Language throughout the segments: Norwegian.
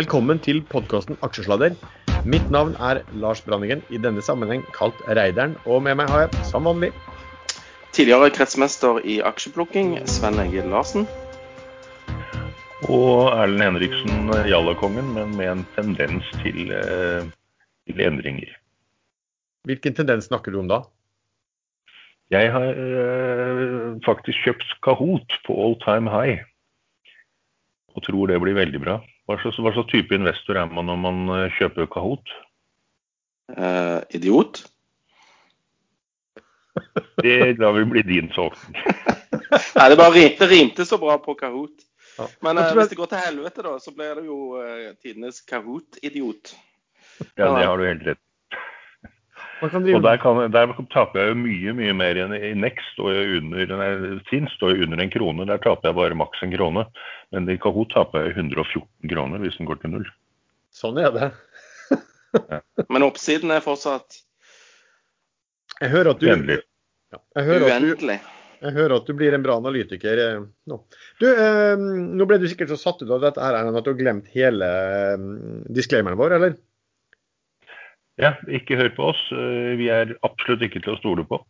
Velkommen til podkasten Aksjesladder. Mitt navn er Lars Branningen, i denne sammenheng kalt Reideren. Og med meg har jeg, som vanlig, Tidligere kretsmester i aksjeplukking, Sven Egil Larsen. Og Erlend Henriksen, Jallakongen, men med en tendens til, eh, til endringer. hvilken tendens snakker du om da? Jeg har eh, faktisk kjøpt Kahoot på all time high. Og tror det blir veldig bra. Hva slags, hva slags type investor er man når man eh, kjøper Kahoot? Eh, idiot. Det lar vi bli din tolkning. Nei, det bare rimte, rimte så bra på Kahoot. Ja. Men eh, hvis det går til helvete, da, så blir det jo eh, tidenes Kahoot-idiot. Ja, det har du helt rett Og drive der, kan, der taper jeg jo mye mye mer enn i Next. og under, nei, står jeg under en krone. Der taper jeg bare maks en krone. Men i Kahoot taper jeg 114 kroner hvis den går til null. Sånn er det. Men oppsiden er fortsatt Jeg hører at du, Uendelig. ja, jeg hører at du, uendelig. jeg hører at du blir en bra analytiker eh, nå. Du, eh, nå ble du sikkert så satt ut av dette her at du har glemt hele eh, disclaimeren vår, eller? Ja, ikke hør på oss. Eh, Vi er absolutt ikke til å stole på.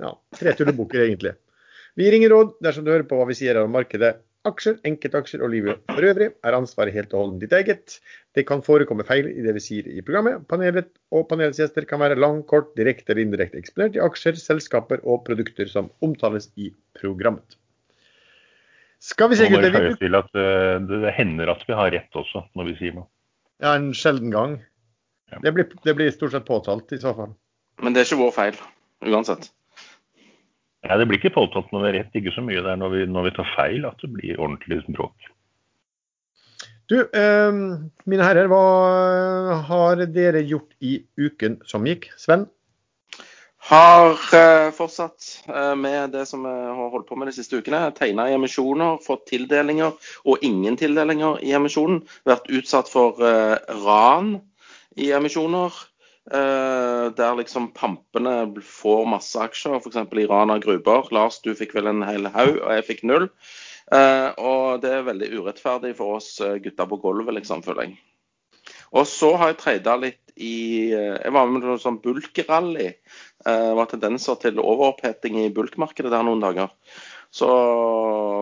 Ja, tre tullebukker egentlig. Vi gir ingen råd dersom du hører på hva vi sier om markedet. Aksjer, enkeltaksjer og livet for øvrig er ansvaret helt og holdent ditt eget. Det kan forekomme feil i det vi sier i programmet. Panelet og panelets gjester kan være lang, kort, direkte eller indirekte eksponert i aksjer, selskaper og produkter som omtales i programmet. Skal vi se, gutter. Vi, til at eh, det det hender at vi har rett også, når vi sier noe. ja, en sjelden gang. Ja. Det blir, det blir stort sett påtalt i så fall. Men det er ikke vår feil, uansett. Ja, Det blir ikke påtalt når vi har rett, ikke så mye. Det er når vi, når vi tar feil at det blir ordentlig bråk. Du, eh, mine herrer, hva har dere gjort i uken som gikk? Sven? Har eh, fortsatt eh, med det som vi har holdt på med de siste ukene. Tegna i emisjoner, fått tildelinger og ingen tildelinger i emisjonen. Vært utsatt for eh, ran i emisjoner. eh, der liksom pampene får masse aksjer, f.eks. i Rana Gruber. Lars, du fikk vel en hel haug, og jeg fikk null. Eh, og det er veldig urettferdig for oss eh, gutter på gulvet, liksom, føler jeg. Og så har jeg trada litt i eh, Jeg var med på noe sånn bulkrally. Eh, var tendenser til overoppheting i bulkmarkedet der noen dager. Så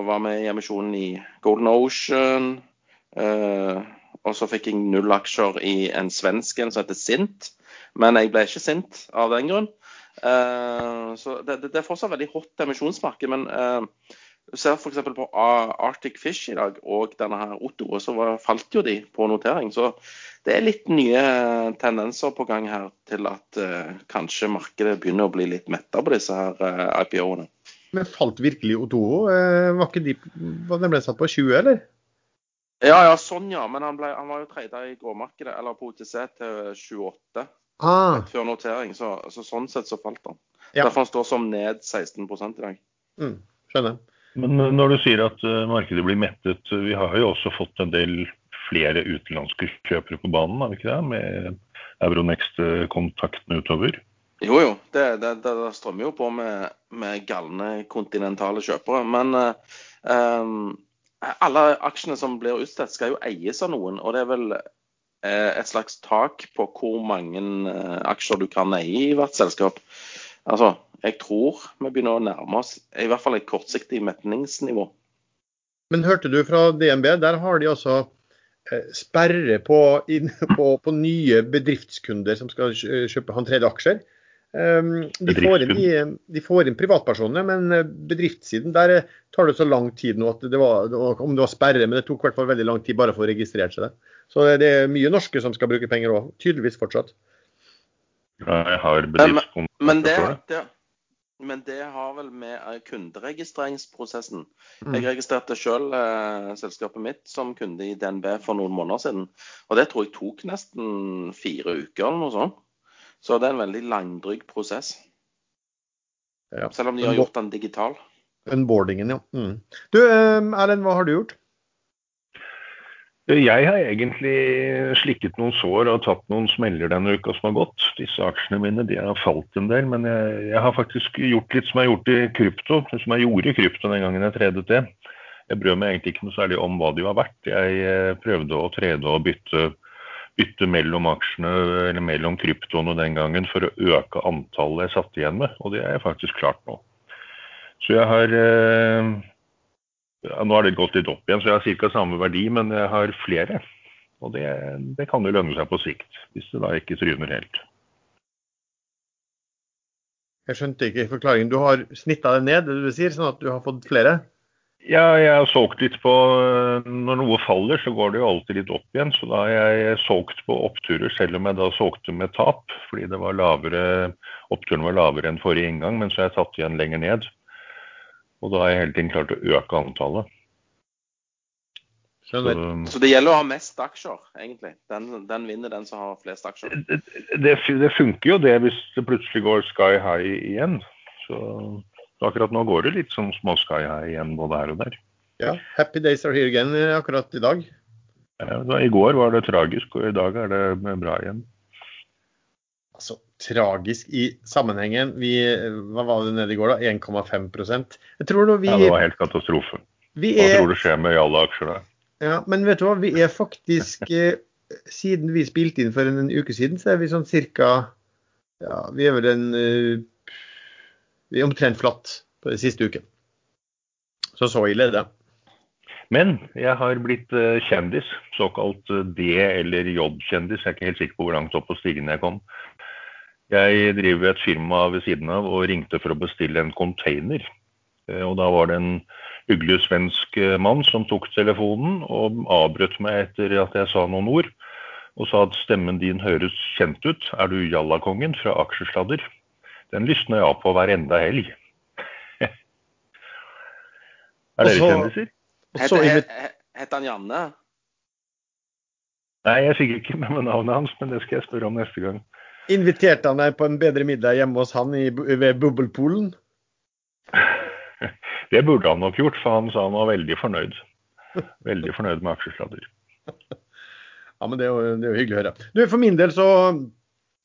var vi i emisjonen i Golden Ocean. eh, og så fikk jeg null aksjer i en svensk en som heter Sint. Men jeg ble ikke sint av den grunn. Uh, så det, det, er fortsatt veldig hot emisjonsmarked. Men uh, du ser f.eks. på Arctic Fish i dag og denne her Otto, og så falt jo de på notering. Så det er litt nye tendenser på gang her til at uh, kanskje markedet begynner å bli litt metta på disse her eh, IPO-ene. Men falt virkelig Otovo? Eh, var ikke de, var den ble satt på 20, eller? Ja, ja, sånn ja. Men han, ble, han var jo trada i gråmarkedet, eller på OTC, til 28 Ah, før notering. Så, så sånn sett så falt han. Ja. Derfor han står som ned 16 i dag. mm, skjønner. Men når du sier at eh, markedet blir mettet, eh, vi har jo også fått en del flere utenlandske kjøpere på banen, har vi ikke det? Med Euronext-kontaktene utover. Jo, jo. Det, det, det, det strømmer jo på med, med galne kontinentale kjøpere. Men eh, ehm, alle aksjene som blir utstedt, skal jo eies av noen. Og det er vel eh, et slags tak på hvor mange eh, aksjer du kan eie i hvert selskap. Altså, jeg tror vi begynner å nærme oss i hvert fall et kortsiktig metningsnivå. Men hørte du fra DNB, der har de altså eh, sperre på, på, på nye bedriftskunder som skal kjøpe tredje aksjer. Um, de, får inn, de, de får inn privatpersoner, men eh, bedriftssiden der eh, tar det så lang tid nå at det var, om det var sperre, men det tok i hvert fall veldig lang tid bare for å registrere seg der. Så det er mye norske som skal bruke penger òg, tydeligvis fortsatt. Ja, Jeg har Men, men, det, det. det, men det har vel med eh, kunderegistreringsprosessen. Mm. Jeg registrerte selv eh, selskapet mitt som kunde i DNB for noen måneder siden. Og det tror jeg tok nesten fire uker eller noe sånt. Så det er en veldig langdryg prosess. Ja. Selv om de har gjort den digital. Unboardingen, ja. Mm. Du eh, Erlend, hva har du gjort? Jeg har egentlig slikket noen sår og tatt noen smeller denne uka som har gått. Disse aksjene mine de har falt en del, men jeg, jeg har faktisk gjort litt som jeg gjort i krypto, som jeg gjorde i krypto den gangen jeg tredet det. Jeg brød meg egentlig ikke noe særlig om hva de var verdt. Jeg eh, prøvde å trede og bytte, bytte mellom aksjene eller mellom kryptoene den gangen for å øke antallet jeg satt igjen med, og det er jeg faktisk klart nå. Så jeg har eh, ja, Nå har det gått litt opp igjen, så jeg har ca. samme verdi, men jeg har flere. Og det, det kan jo lønne seg på sikt, hvis det da ikke tryner helt. Jeg skjønte ikke forklaringen. Du har snitta det ned, det du sier, sånn at du har fått flere? Ja, jeg har solgt litt på Når noe faller, så går det jo alltid litt opp igjen. Så da har jeg solgt på oppturer, selv om jeg da solgte med tap. Fordi det var lavere, oppturen var lavere enn forrige inngang, men så har jeg tatt igjen lenger ned. Og da har jeg hele tiden klart å øke antallet. Så, så, det gjelder å ha mest aksjer, egentlig. Den, den vinner den som har flest aksjer. Det, det, det, funker jo det hvis det plutselig går sky high igjen. Så akkurat nå går det litt sånn små sky high igjen både her og der. Ja, happy days are here again eh, akkurat i dag. Ja, da, I går var det tragisk, og i dag er det bra igjen. Altså, tragisk i sammenhengen. Vi, hva var det nede i går, da? 1,5 Jeg tror vi Ja, det var helt katastrofe. Vi er, Hva tror du skjer med alle aksjer der? Ja, men vet du hva, vi er faktisk eh, Siden vi spilte inn for en, en uke siden, så er vi sånn cirka Ja, vi er vel en uh, omtrent flatt på den siste uken. Så så ille er det. Men jeg har blitt uh, kjendis. Såkalt uh, D- eller J-kjendis. Jeg er ikke helt sikker på hvor langt opp på stigen jeg kom. Jeg driver et firma ved siden av og ringte for å bestille en container. Og da var det en hyggelig svensk eh, mann som tok telefonen og avbrøt meg etter at jeg sa noen ord. Og sa at stemmen din høres kjent ut. Er du Jallakongen fra Aksjesladder? Den lysner jeg av på hver enda helg. er dere kjendiser? Heter han Janne? Nei, jeg sikkert ikke med meg navnet hans, men det skal jeg spørre om neste gang. Inviterte han deg på en bedre middag hjemme hos han i, ved Bubbelpolen? Det burde han nok gjort, for han sa han var veldig fornøyd. Veldig fornøyd med aksjesladder. Ja, men det er, jo, det er, jo, hyggelig å høre. Du, For min del så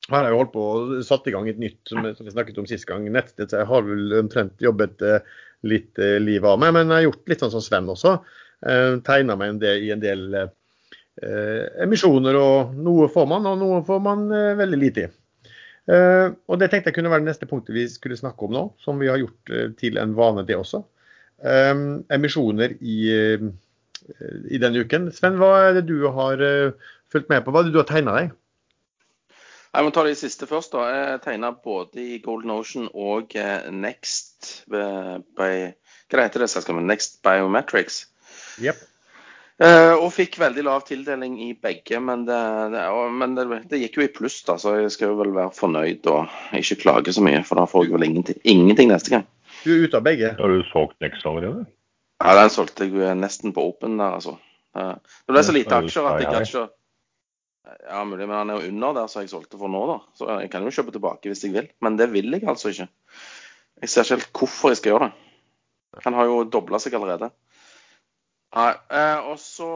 har jeg holdt på og satt i gang et nytt som, vi snakket om sist gang, nettsted. Så jeg har vel omtrent jobbet eh, litt eh, livet av meg. Men jeg har gjort litt sånn som Sven også. Eh, Tegna meg en del, i en del eh, emisjoner. og Noe får man, og noe får man eh, veldig lite i. Eh, og Det tenkte jeg kunne være det neste punktet vi skulle snakke om nå, som vi har gjort til en vane, det også. Emisjoner i, i denne uken. Sven, hva er det du har fulgt med på? Hva er det du har tegna deg? Jeg må ta de siste først. da. Jeg tegna både i Golden Ocean og Next by, Hva heter det selskapet? Next Biometrics. Yep. Uh, og fikk veldig lav tildeling i begge, men, det, det, men det, det, gikk jo i pluss, da, så jeg skal jo vel være fornøyd og ikke klage så mye. For da får jeg vel ingenting, ingenting neste gang. Du er ute av begge? Har du solgt Next allerede? Ja, den solgte jeg nesten på Open der, altså. Uh, det ble så lite aksjer at jeg ikke Ja, mulig, men han er jo under der så jeg solgte for nå, da. Så jeg kan jo kjøpe tilbake hvis jeg vil. Men det vil jeg altså ikke. Jeg ser ikke helt hvorfor jeg skal gjøre det. Han har jo dobla seg allerede. Nei. Eh, og så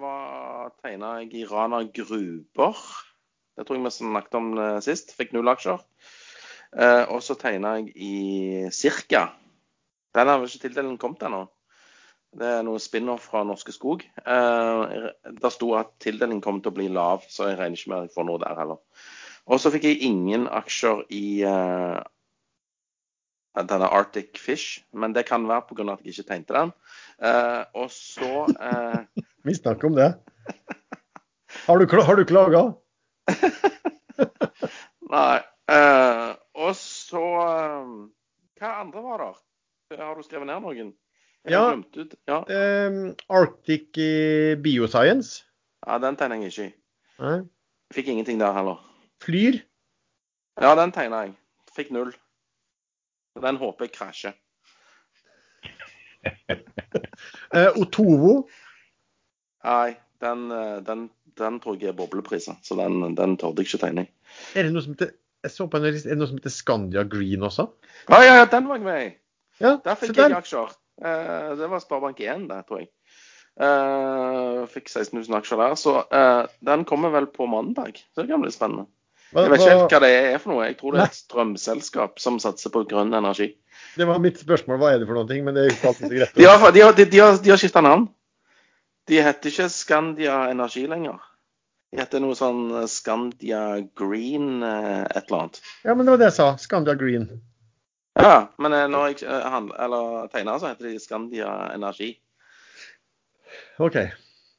var tegna jeg i Rana Gruber. Det tror jeg vi snakket om eh, sist. Fikk null aksjer. Eh, og så tegna jeg i Cirka. Den har vel ikke tildelen kommet ennå. Det er noen spin-off fra Norske Skog. Eh, der sto at tildelingen kom til å bli lav, så jeg regner ikke med at jeg får noe der heller. Og så fikk jeg ingen aksjer i eh, denne Arctic Fish, men det kan være pga. at jeg ikke tegnte den. Eh, og så eh... Vi snakker om det. Har du, har du klaga? Nei. Uh, og så Hva andre var der? Har du skrevet ned noen? Ja. ja. Um, Arctic Bioscience. Ja, den tegner jeg ikke. Nei. Fikk ingenting der heller. Flyr? Ja, den tegna jeg. Fikk null. Den håper jeg krasjer. eh, Otovo? Nei, den, eh, den, den, tror jeg er boblepriser, så den, den torde jeg ikke tegne i. Er det noe som heter, jeg så på en, er det noe som heter Scandia Green også? Ja, ja, den var jeg med i. Ja, der fikk jeg aksjer. Eh, det var Sparebank 1, det, tror jeg. Eh, fikk 16 000 aksjer der. Så eh, den kommer vel på mandag. Så det kan bli spennende. Jeg vet ikke helt hva det er for noe. Jeg tror det er et strømselskap som satser på grønn energi. Det var mitt spørsmål. Hva er det for noe? Men det er ikke alltid så greit. De har, de har, de har, de har skifta navn. De heter ikke Scandia Energi lenger. De heter noe sånn Scandia Green et eller annet. Ja, men det var det jeg sa. Scandia Green. Ja, men eh, når jeg eh, handler, eller tegner, så heter de Skandia Energi. OK.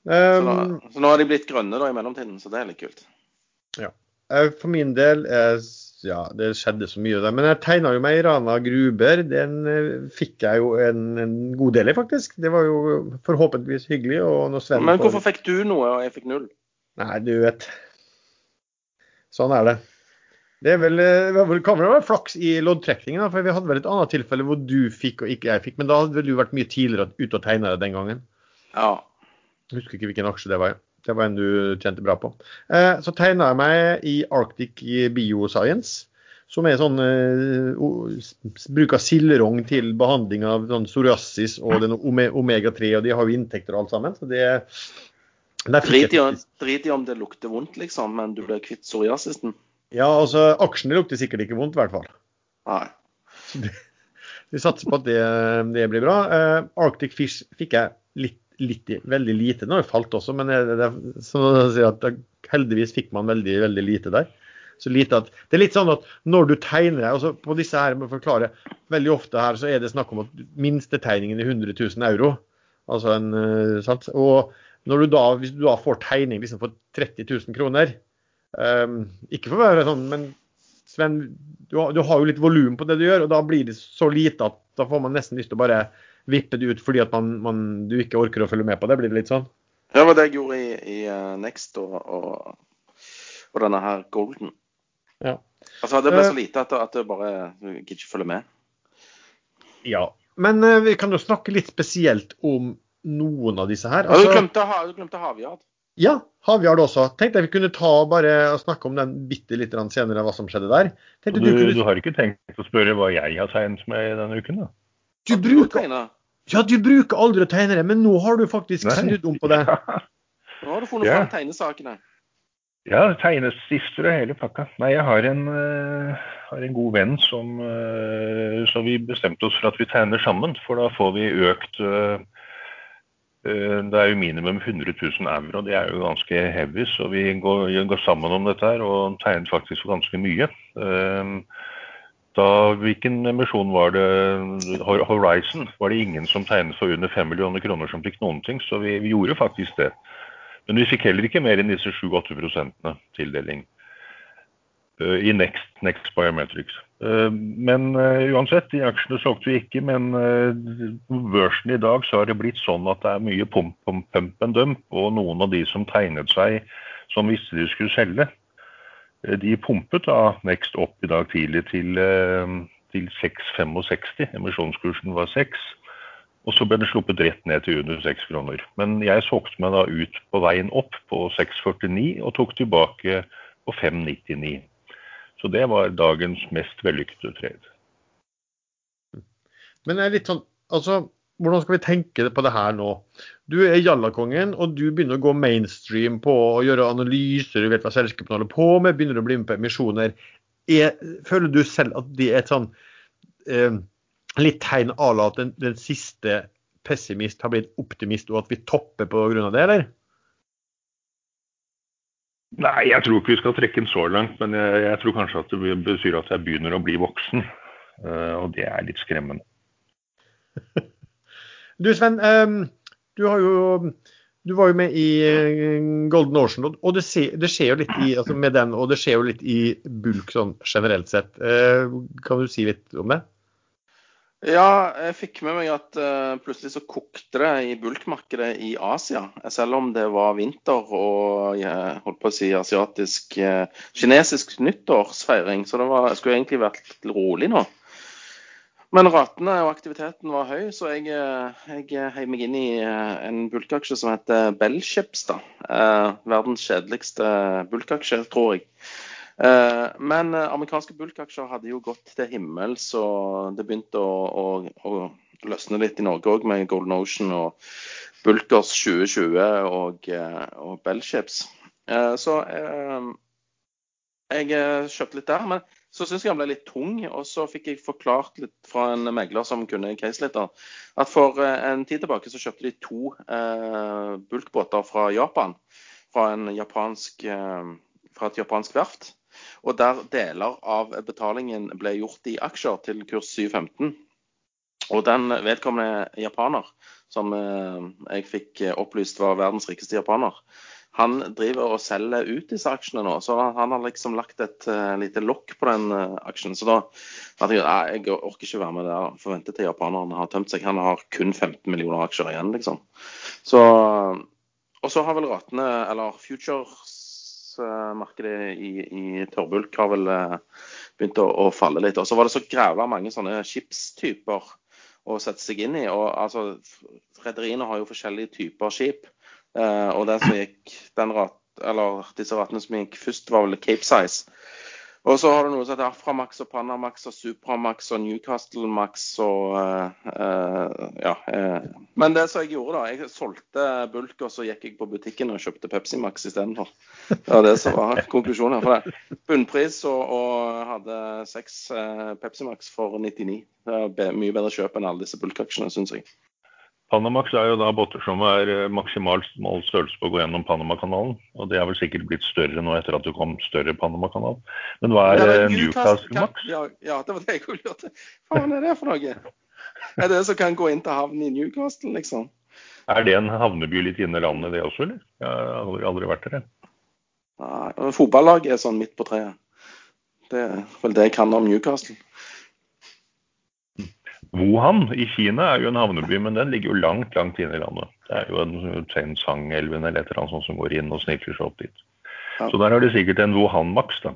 Så nå, Um, så nå har de blitt grønne da i mellomtiden, så det er litt kult. Ja. for min del er Ja, det skjedde så mye der. Men jeg tegna jo meg i Rana Gruber. Den eh, fikk jeg jo en, en god del i, faktisk. Det var jo forhåpentligvis hyggelig. Men får- hvorfor fikk du noe, og jeg fikk null? Nei, du vet. Sånn er det. Det er vel, eh, det kan vel være flaks i loddtrekningen, for vi hadde vel et annet tilfelle hvor du fikk og ikke jeg fikk. Men da hadde vel du vært mye tidligere ute og tegna det den gangen. Ja. Jeg husker ikke hvilken aksje det var. Det var en du tjente bra på. Eh, så tegna jeg meg i Arctic Bioscience, som er sånn eh, bruk av silderogn til behandling av sånn psoriasis og den omega-3, og de har jo inntekter og alt sammen. Så det er drit i om det lukter vondt, liksom, men du blir kvitt psoriasisen. Ja, altså aksjene lukter sikkert ikke vondt, i hvert fall. Nei. Vi satser på at det, det blir bra. Eh, Arctic Fish fikk jeg litt, litt, veldig lite. Nå har det falt også, men det, det, at heldigvis fikk man veldig, veldig lite der. Så lite at, det er litt sånn at når du tegner deg, altså på disse her, må jeg forklare, veldig ofte her så er det snakk om at minstetegningen er 100 000 euro. Altså en, eh, sant? Og når du da, hvis du da får tegning liksom for 30 000 kroner, eh, ikke for å være sånn, men Sven, du har, du har jo litt volum på det du gjør, og da blir det så lite at da får man nesten lyst til å bare vippe det ut fordi at man, man, du ikke orker å følge med på det. Blir det litt sånn? Det var det jeg gjorde i, i eh, Next og, og, og denne her Golden. Ja. Altså, det ble Eh. så lite at, at det bare du gidder ikke følge med. Ja. Men eh, vi kan jo snakke litt spesielt om noen av disse her. Ja, du Altså, glemte, du glemte havjard. Ja, Havjard også. Tenkte jeg vi kunne ta bare og snakke om den bitte litt senere, hva som skjedde der. Du, du, kunne, du har ikke tenkt å spørre hva jeg har tegnet med denne uken, da? du, bruker, ja, du bruker aldri å tegne det, men nå har du faktisk snudd om på det. Nå har du funnet Ja. fram tegnesakene. Ja, tegnestifter og hele pakka. Nei, jeg har en, uh, har en god venn som uh, Så vi bestemte oss for at vi tegner sammen, for da får vi økt eh, Det er jo minimum 100 000 euro, det er jo ganske heavy, så vi går, går sammen om dette her og tegnet faktisk for ganske mye. Eh, Da, hvilken emisjon var det? Horizon var det ingen som tegnet for under 5 millioner kroner som fikk noen ting, så vi, vi gjorde faktisk det. Men vi fikk heller ikke mer enn disse 7-8 prosentene tildeling eh, i Next, Next Biometrics. Eh, men eh, uansett, de aksjene solgte vi ikke. Men eh, på børsen i dag så har det blitt sånn at det er mye pump, pump, pump and dump. Og noen av de som tegnet seg som visste de skulle selge, eh, de pumpet da Next opp i dag tidlig til, eh, til 6,65. Emisjonskursen var 6. Og så ble den sluppet rett ned til under 6 kroner. Men jeg solgte meg da ut på veien opp på 6,49 og tok tilbake på 5,99. Så det var dagens mest vellykkede trade. Men jeg er litt sånn, altså, hvordan skal vi tenke på det her nå? Du er jallakongen, og du begynner å gå mainstream på å gjøre analyser, du vet hva selskapene holder på med, begynner å bli med på emisjoner. Er, føler du selv at det er et sånn eh, litt tegn à la at den, den siste pessimist har blitt optimist, og at vi topper av det, eller? Nei, jeg tror ikke vi skal trekke den så langt, men jeg, jeg tror kanskje at det betyr at jeg begynner å bli voksen. Eh, og det er litt skremmende. Du Sven, ehm, du, jo, du var jo med i eh, Golden Ocean, og- det skjer jo litt i, altså med den, og det skjer jo litt i bulk sånn generelt sett. Eh, kan du si litt om det? Ja, jeg fikk med meg at uh, plutselig så kokte det i bulkmarkedet i Asia. Selv om det var vinter og jeg holdt på å si asiatisk uh, kinesisk nyttårsfeiring. Så det var, skulle egentlig vært litt rolig nå. Men ratene og aktiviteten var høy, så jeg, eh, jeg heiv meg inn i eh, en bulkaksje som heter Bellships. Eh, verdens kjedeligste bulkaksje, tror jeg. Eh, Men eh, amerikanske bulkaksjer hadde jo gått til himmels, og det begynte å, å, å løsne litt i Norge òg, med Golden Ocean og Bulkers 2020 og, eh, og Bellships. Så jeg kjøpte litt der. Men så syns jeg han ble litt tung. Og så fikk jeg forklart litt fra en megler som kunne caselitter, at for en tid tilbake så kjøpte de to eh, bulkbåter fra Japan. Fra, japansk, eh, fra et japansk verft. Og der deler av betalingen ble gjort i aksjer til kurs 715. Og den vedkommende japaner, som eh, jeg fikk opplyst var verdens rikeste japaner, han driver og selger ut disse aksjene nå. Så han har liksom lagt et uh, lite lokk på den aksjen. Så da jeg, at jeg orker ikke være med der. Forventer til japanerne har tømt seg. Han har kun 15 millioner aksjer igjen, liksom. Så, og så har vel ratene, eller futures-markedet uh, i, i tørrbulk har vel begynt å, å, falle litt. Og så var det så grævla mange sånne skipstyper å sette seg inn i. og altså, Rederiene har jo forskjellige typer skip. Uh, og det som gikk den rat, eller disse ratene som gikk først, var vel Cape Size. Og så har du noe som heter Aframax og Panamax og Supramax og Newcastle Max og uh, uh, ja. Men det som jeg gjorde, da Jeg solgte bulk, og så gikk jeg på butikken og kjøpte Pepsi Max istedenfor. Det var det som var konklusjonen her. For det. Bunnpris og, og hadde seks Pepsi Max for 99. Det er mye bedre kjøp enn alle disse bulkaksjene, syns jeg. Panamax er jo da båter som er maksimalt mål størrelse på å gå gjennom Panamakanalen. Og det er vel sikkert blitt større nå etter at det kom større Panamakanal. Men hva er, er eh, Newcastle Max? Ja, ja, det var det jeg lurte Hva er det for noe? Er det som kan gå inn til havnen i Newcastle, liksom? Er det en havneby litt inne i landet, det også, eller? Jeg har aldri, aldri vært der, jeg. Nei, fotballaget er sånn midt på treet. Det er vel det jeg kan om Newcastle. Wuhan i Kina er jo en havneby, men den ligger jo langt langt inne i landet. Det er jo en Tsensang-elven eller et eller annet sånt som går inn og sniffer seg opp dit. Ja. Så der har de sikkert en Wuhan-maks, da.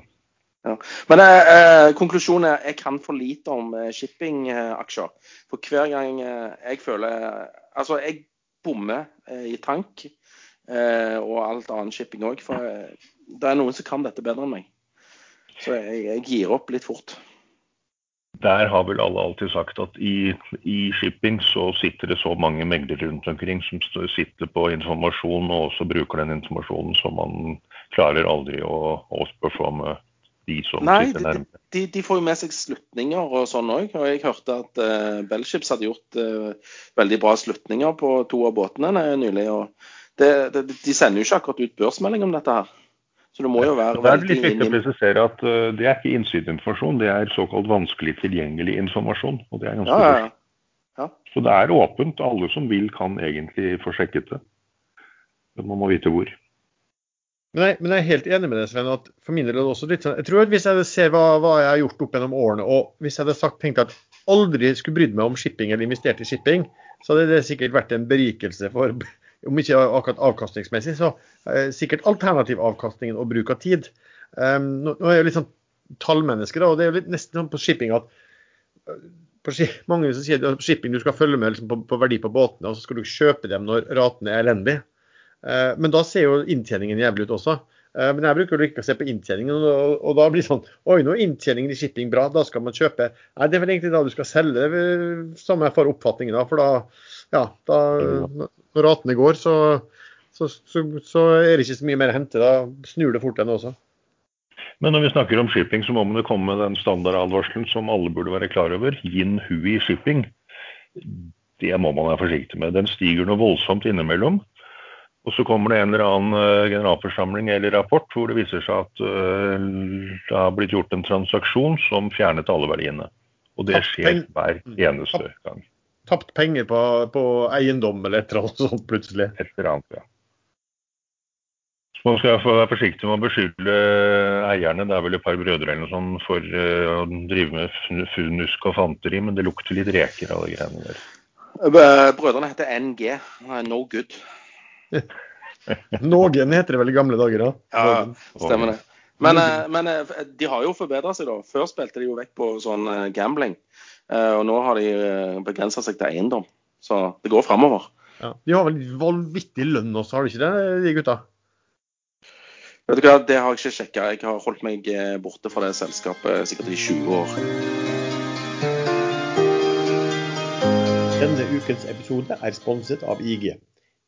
Ja. Men eh, eh, konklusjonen er jeg kan for lite om eh, shippingaksjer. For hver gang eh, jeg føler Altså, jeg bommer eh, i tank eh, og alt annet shipping òg. For det er noen som kan dette bedre enn meg. Så jeg, jeg gir opp litt fort der har vel alle alltid sagt at i, i, shipping så sitter det så mange meglere rundt omkring som sitter på informasjon og også bruker den informasjonen som man klarer aldri å, å performe de som Nei, sitter nærmere. De, de, får jo med seg slutninger og sånn òg. Og jeg hørte at uh, Bellships hadde gjort uh, veldig bra slutninger på to av båtene nylig. og det, det, De sender jo ikke akkurat ut børsmelding om dette her. Så det må jo være Det er litt viktig å presisere at uh, det er ikke innsideinformasjon, det er såkalt vanskelig tilgjengelig informasjon. Og det er ganske ja, ja, ja. Så det er åpent. Alle som vil kan egentlig få sjekket det. Men man må vite hvor. Men jeg, men jeg, er helt enig med deg, Sven. at for min del er det også litt sånn, jeg tror at Hvis jeg ser hva, hva, jeg har gjort opp gjennom årene, og hvis jeg hadde sagt, tenkt at aldri skulle brydd meg om shipping eller investert i shipping, så hadde det sikkert vært en berikelse for om ikke akkurat avkastningsmessig, så eh, sikkert alternativavkastningen og bruk av tid. Um, nå, nå, er jeg jo litt sånn tallmenneske, da, og det er jo litt nesten sånn på shipping at eh, på, mange som sier at shipping du skal følge med liksom, på, på, verdi på båtene, og så skal du kjøpe dem når ratene er elendige. Uh, men da ser jo inntjeningen jævlig ut også. Uh, men jeg bruker jo ikke å se på inntjeningen, og, og, da blir det sånn Oi, nå er inntjeningen i shipping bra, da skal man kjøpe. Nei, det er vel egentlig da du skal selge, samme jeg får oppfatningen av. For da, ja, da, når ratene går, så, så, så, så, er det ikke så mye mer å hente. Da snur det fort den også. Men når vi snakker om shipping, så må man jo komme med den standardadvarselen som alle burde være klar over. Yin Hui shipping. Det må man være forsiktig med. Den stiger noe voldsomt innimellom. Og så kommer det en eller annen uh, generalforsamling eller rapport hvor det viser seg at uh, det har blitt gjort en transaksjon som fjernet alle verdiene. Og det skjer hver eneste gang tapt penger på, på, eiendom eller et eller annet sånt plutselig. Et eller annet, ja. Man skal være forsiktig med å beskylde eierne, det er vel et par brødre eller noe sånt, for uh, å drive med funusk og fanteri, men det lukter litt reker av de greiene der. Brødrene heter NG, no good. Noen heter det vel i gamle dager, da. Ja, stemmer det. Men, eh, men, eh, de har jo forbedra seg, da. Før spilte de jo vekk på sånn gambling. Eh, og nå har de eh, begrensa seg til eiendom. Så det går framover. Ja. De har vel vanvittig lønn også, har de ikke det, de gutta? Vet du hva, Det har jeg ikke sjekka. Jeg har holdt meg eh, borte fra det selskapet sikkert i 20 år. Denne ukens episode er sponset av IG.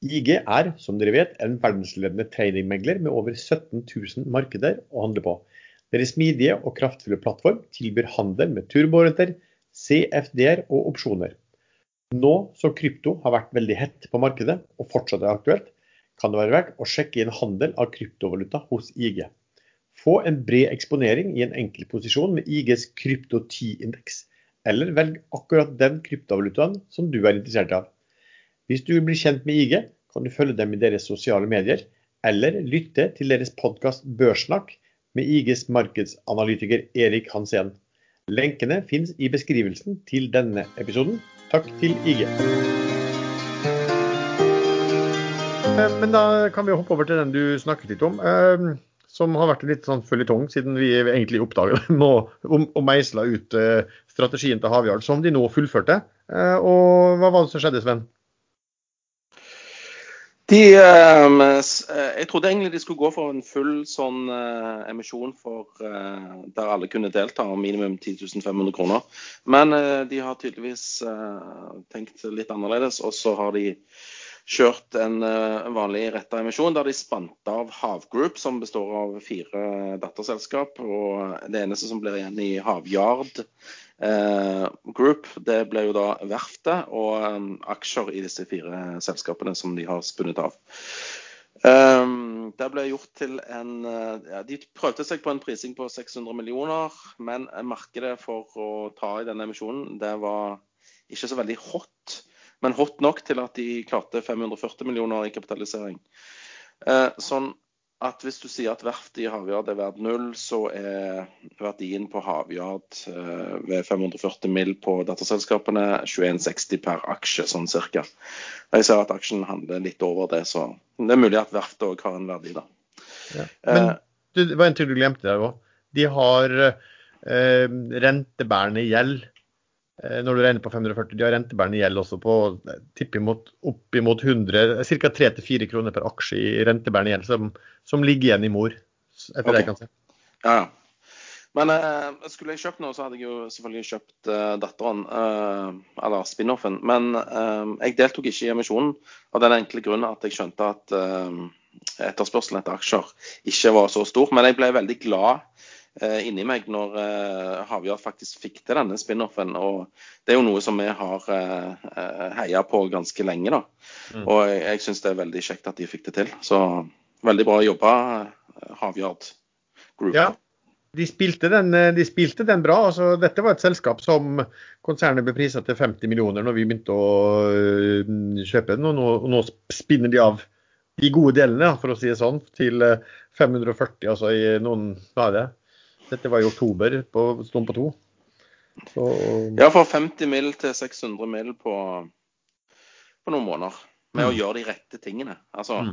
IG er, som dere vet, en verdensledende tradingmegler med over 17 000 markeder å handle på. Deres smidige og kraftfulle plattform tilbyr handel med turboårenter, CFD-er og opsjoner. Nå som krypto har vært veldig hett på markedet og fortsatt er aktuelt, kan det være verdt å sjekke inn handel av kryptovaluta hos IG. Få en bred eksponering i en enkel posisjon med IGs krypto 10-indeks, eller velg akkurat den kryptovalutaen som du er interessert av. Hvis du vil bli kjent med IG, kan du følge dem i deres sosiale medier, eller lytte til deres podkast Børsnakk med IGs markedsanalytiker Erik Hansen. Lenkene finnes i beskrivelsen til denne episoden. Takk til IG. Eh, men da kan vi hoppe over til den du snakket litt om, eh, som har vært litt sånn føljetong siden vi egentlig oppdaget den og meisla ut eh, strategien til Havjard, som de nå fullførte. Og hva var det som skjedde, Sven? De, ehm, eh, jeg trodde egentlig de skulle gå for en full sånn uh, emisjon for, uh, der alle kunne delta, minimum 10 500 kroner. Men de har tydeligvis tenkt litt annerledes, og så har de kjørt en, en vanlig retta emisjon der de spant av Havgroup, som består av fire datterselskap. Og det eneste som blir igjen i Havyard Eh, Group det ble jo da verftet og um, aksjer i disse fire selskapene som de har spunnet av. Um, det ble gjort til en ja, De prøvde seg på en prising på 600 millioner, men markedet for å ta i denne emisjonen det var ikke så veldig hot. Men hot nok til at de klarte 540 millioner i kapitalisering. Uh, sånn at hvis du sier at verftet i Havyard er verdt null, så er verdien på Havyard eh, ved 540 mill. på datterselskapene 21,60 per aksje, sånn cirka. Jeg ser at aksjen handler litt over det, så det er mulig at verftet òg har en verdi, da. Ja. Men eh, det var en ting du glemte der òg. De har eh, rentebærende gjeld Eh, når du regner på 540. De har rentebærende gjeld også på oppimot, oppimot 100, ca. 3-4 kroner per aksje i rentebærende gjeld, som, som, ligger igjen i mor, etter okay. det jeg kan se. Ja, ja. Men eh, skulle jeg kjøpt noe, så hadde jeg jo selvfølgelig kjøpt eh, datteren, eh, eller spin-offen. Men eh, jeg deltok ikke i emisjonen av den enkle grunn at jeg skjønte at eh, etterspørselen etter aksjer ikke var så stor. Men jeg ble veldig glad eh, inni meg når eh, Havjord faktisk fikk til denne spin-offen. Og det er jo noe som vi har eh, eh heia på ganske lenge, da. Mm. Og jeg, jeg syns det er veldig kjekt at de fikk det til. Så veldig bra jobba, Havyard Group. Ja. De spilte, den, eh, de spilte den, bra. altså Dette var et selskap som konsernet ble prisa til 50 millioner når vi begynte å kjøpe den. Og nå, og nå spinner de av de gode delene, for å si det sånn, til 540 altså i noen hva er det, dette var i oktober på Stund på to. Så... Ja, fra 50 mil til 600 mil På, på, noen måneder. Med mm. å gjøre de rette tingene. Altså, mm.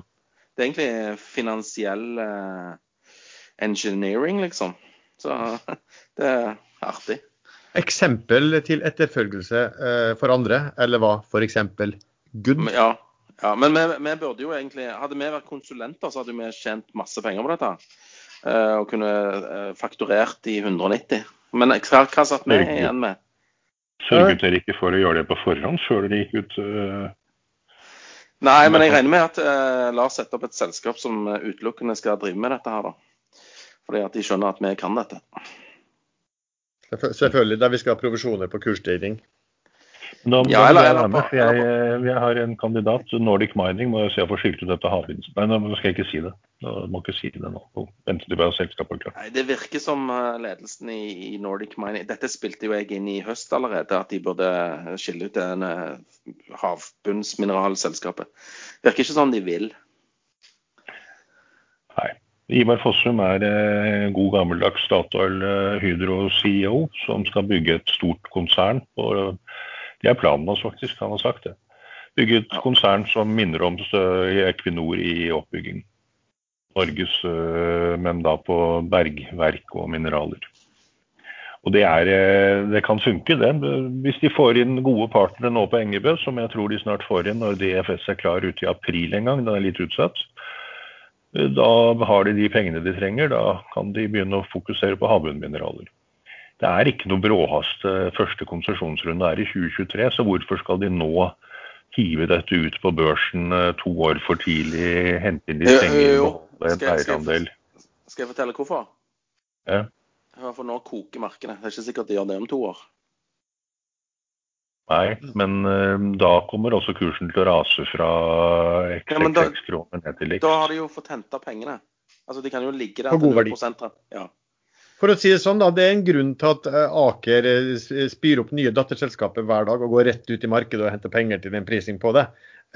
Det er egentlig finansiell uh, engineering, liksom. Så det er artig. Eksempel til etterfølgelse uh, for andre, eller hva? F.eks. good? Ja, ja men vi, vi, burde jo egentlig Hadde vi vært konsulenter, så hadde vi tjent masse penger på dette. Eh, og kunne eh, fakturert i 190. Men hva, hva satt vi igjen med? Sørget dere ikke for å gjøre det på forhånd før dere gikk ut? Uh... Nei, men jeg regner med at uh, Lars setter opp et selskap som utelukkende skal drive med dette her, da. Fordi at de skjønner at vi kan dette. Selvfølgelig, der vi skal ha provisjoner på kursstyring. Da, ja, eller, eller, med, for jeg, jeg, har en kandidat, Nordic Mining, må jeg se å få skilt ut dette havvinds... Nei, nå skal jeg ikke si det. Jeg må ikke si det nå. Vente til vi har selskapet klart. Nei, Det virker som eh, ledelsen i, i, Nordic Mining Dette spilte jo jeg inn i høst allerede, at de burde skille ut det havbunnsmineralselskapet. Virker ikke sånn de vil. Nei. Ivar Fossum er eh, god gammeldags Statoil eh, Hydro-CEO som skal bygge et stort konsern på det er planen hans, faktisk. Han har sagt det. Bygge et konsern som minner om Equinor i oppbygging. Norges, øh, men da på bergverk og mineraler. Og det, er, øh, det kan funke, det. Hvis de får inn gode partnere nå på Engebø, som jeg tror de snart får inn når DFS er klar ute i april en gang, den er litt utsatt. Øh, da har de de pengene de trenger. Da kan de begynne å fokusere på havbunnmineraler. Det er ikke noe bråhast. Første konsesjonsrunde er i 2023, så hvorfor skal de nå hive dette ut på børsen eh, to år for tidlig, hente inn de penger og en eierandel? Skal jeg fortelle hvorfor? Ja. I hvert fall nå koker markedet. Det er ikke sikkert de gjør det om to år. Nei, men eh, da kommer også kursen til å rase fra XXX kroner ned til liks. Da har de jo fått henta pengene. Altså, De kan jo ligge der På god verdi. 0%. Ja. For å si det sånn, da, det er en grunn til at eh, Aker eh, spyr opp nye datterselskaper hver dag og går rett ut i markedet og henter penger til en prising på det.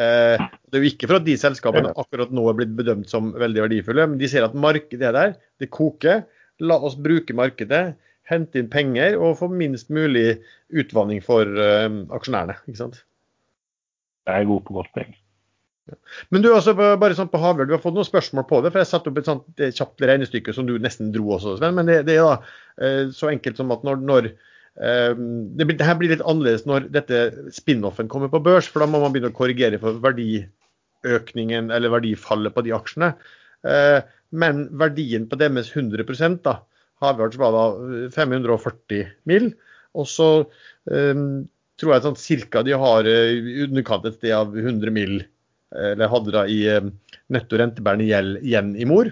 Eh, det er jo ikke for at de selskapene akkurat nå er blitt bedømt som veldig verdifulle, men de ser at markedet er der, det koker. La oss bruke markedet, hente inn penger og få minst mulig utvanning for aksjonærene. ikke sant? Jeg er god på godt poeng. Men du, altså, bare sånn på Havøl, du har fått noen spørsmål på det. for Jeg satte opp et sånt eh, kjapt regnestykke som du nesten dro også, Sven. Men det, det er da eh, så enkelt som at når, når eh, det, blir, det her blir litt annerledes når dette spin-offen kommer på børs, for da må man begynne å korrigere for verdiøkningen eller verdifallet på de aksjene. Men verdien på deres 100 da, Havøls var da eh, 540 mill. Og så tror jeg sånn cirka de har i underkant et sted av 100 mill eller hadde da i eh, netto rentebærende gjeld igjen i mor.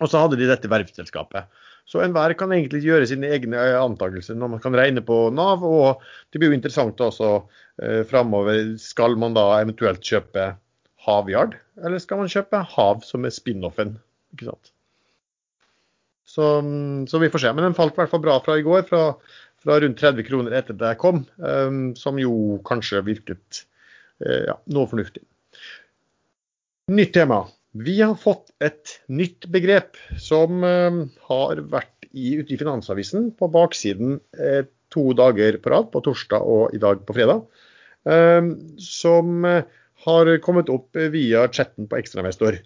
Og så hadde de dette verftsselskapet. Så enhver kan egentlig gjøre sine egne eh, antakelser når man kan regne på Nav. Og det blir jo interessant også eh, framover. Skal man da eventuelt kjøpe Havyard, eller skal man kjøpe Hav, som er spin-offen? Ikke sant? Så, mm, så vi får se. Men den falt i hvert fall bra fra i går, fra, fra rundt 30 kroner etter det kom. um, som jo kanskje virket eh, ja, noe fornuftig. Nytt tema. Vi har fått et nytt begrep som eh, har vært i, ute i Finansavisen på baksiden eh, to dager på rad, på torsdag og i dag på fredag. eh, som har kommet opp via chatten på Ekstrainvestor.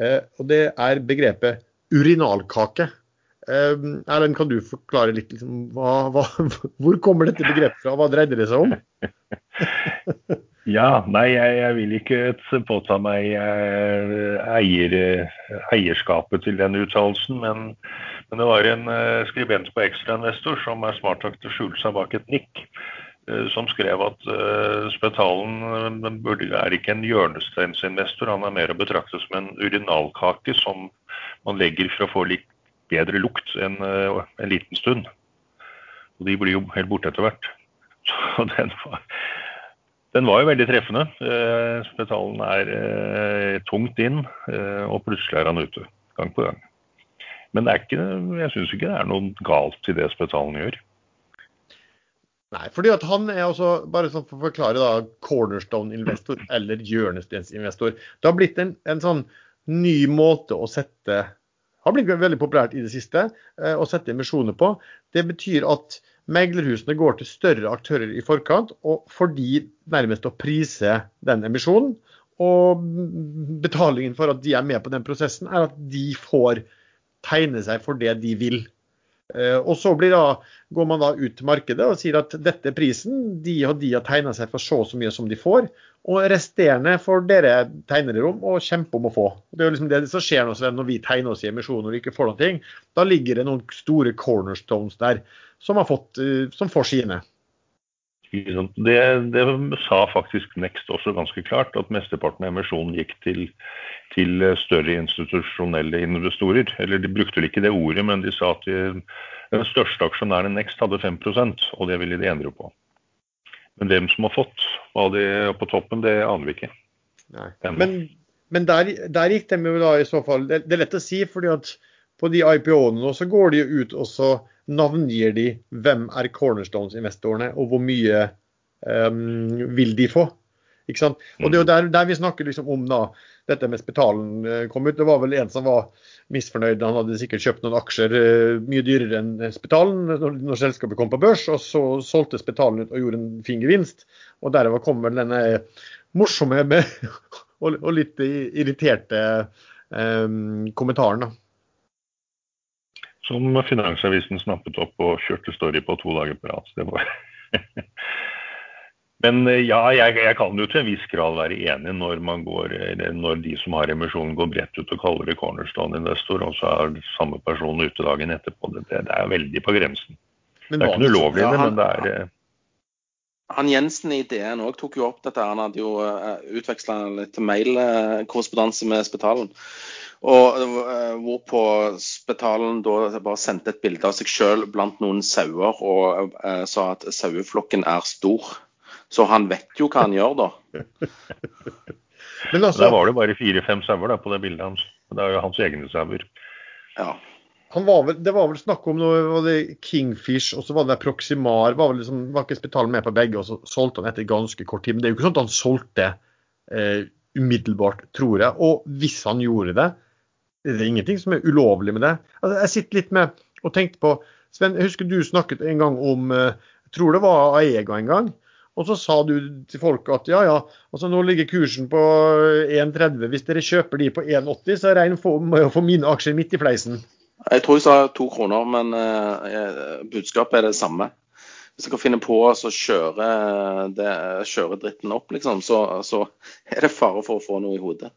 Eh, og det er begrepet urinalkake. Erlend, kan du forklare litt liksom, hva, hva, hvor kommer dette begrepet fra? Hva dreide det seg om? Ja, nei, jeg, jeg vil ikke påta meg eh, eier, eierskapet til den uttalelsen, men, men det var en eh, skribent på Ekstrainvestor som er smart nok til å skjule seg bak et nikk, eh, som skrev at uh, Spetalen burde, er ikke en hjørnesteinsinvestor, han er mer å betrakte som en urinalkake som man legger for å få litt bedre lukt eh, en liten stund. Og de blir jo helt borte etter hvert. Så den var, den var jo veldig treffende. Eh, Spetalen er eh, tungt inn, eh, og plutselig er han ute. Gang på gang. Men ikke, jeg syns ikke det er noe galt i det Spetalen gjør. Nei, fordi at han er også, bare sånn for å forklare da, cornerstone-investor eller hjørnestensinvestor. Det har blitt en, en sånn ny måte å sette har blitt veldig populært i det siste eh, å sette emisjoner på. Det betyr at meglerhusene går til større aktører i forkant, og får de nærmest å prise den emisjonen. Og betalingen for at de er med på den prosessen, er at de får tegne seg for det de vil. Eh, Og så da, går man da ut til markedet og sier at dette er prisen, de og de har tegna seg for så og så mye som de får. Og resterende får dere tegne dere om og kjempe om å få. Det er liksom det som skjer nå, når vi tegner oss i emisjoner og ikke får noe. Da ligger det noen store cornerstones der som, fått, eh, som får sine. Det, det sa faktisk Next også ganske klart, at mesteparten av emisjonen gikk til, til større institusjonelle investorer. Eller de brukte vel ikke det ordet, men de sa at de, den største aksjonæren Next hadde 5% og det ville de endre på. Men hvem som har fått hva de på toppen, det aner vi ikke. Men, men der, der gikk de jo da i så fall Det, det er lett å si, fordi at på de IPO-ene nå så går de jo ut og så navngir de hvem er cornerstones-investorene, og hvor mye um, vil de få. Ikke sant? Og det er jo der, der vi snakker liksom om da, dette med Spetalen eh, kom ut. Det var vel en som var misfornøyd. Han hadde sikkert kjøpt noen aksjer eh, mye dyrere enn Spetalen når, når selskapet kom på børs, og så solgte Spetalen ut og gjorde en fin gevinst. Og derover kom vel denne morsomme og, og litt irriterte um, kommentaren. da. Som Finansavisen snappet opp og kjørte story på to dager på rad. Det var Men eh, ja, jeg, jeg kan jo til en viss grad være enig når, man går, når de som har emisjonen går bredt ut og kaller det cornerstone-investor, og så er samme person ute dagen etterpå. Det, det, det er veldig på grensen. Men Det er ikke noe ulovlig, i Ja, det, men det er eh, Han Jensen i DN òg tok jo opp dette. Han hadde jo uh, utveksla litt mailkorrespondanse med Spetalen. Og uh, hvorpå Spetalen da bare sendte et bilde av seg sjøl blant noen sauer og uh, sa at saueflokken er stor. Så han vet jo hva han gjør, da. Men altså, Der var det bare fire-fem sauer på det bildet hans. Det er jo hans egne sauer. Ja. Var vel, det var vel snakk om noe var det Kingfish og så var det Proximar. Var, vel liksom, var ikke spitalen med på begge, og så solgte han etter ganske kort tid. Men det er jo ikke sånn at han solgte eh, umiddelbart, tror jeg. Og hvis han gjorde det, det er ingenting som er ulovlig med det. Altså, jeg sitter litt med og tenkte på Sven, jeg husker du snakket en gang om eh, Jeg tror det var Aega en gang. Og så sa du til folket at ja, ja, altså nå ligger kursen på 1,30. Hvis dere kjøper de på 1,80, så regn med å få mine aksjer midt i fleisen. Jeg tror jeg sa to kroner, men uh, budskapet er det samme. Hvis kan finne på å kjøre, kjøre, dritten opp, liksom, så, så, er det fare for å få noe i hodet.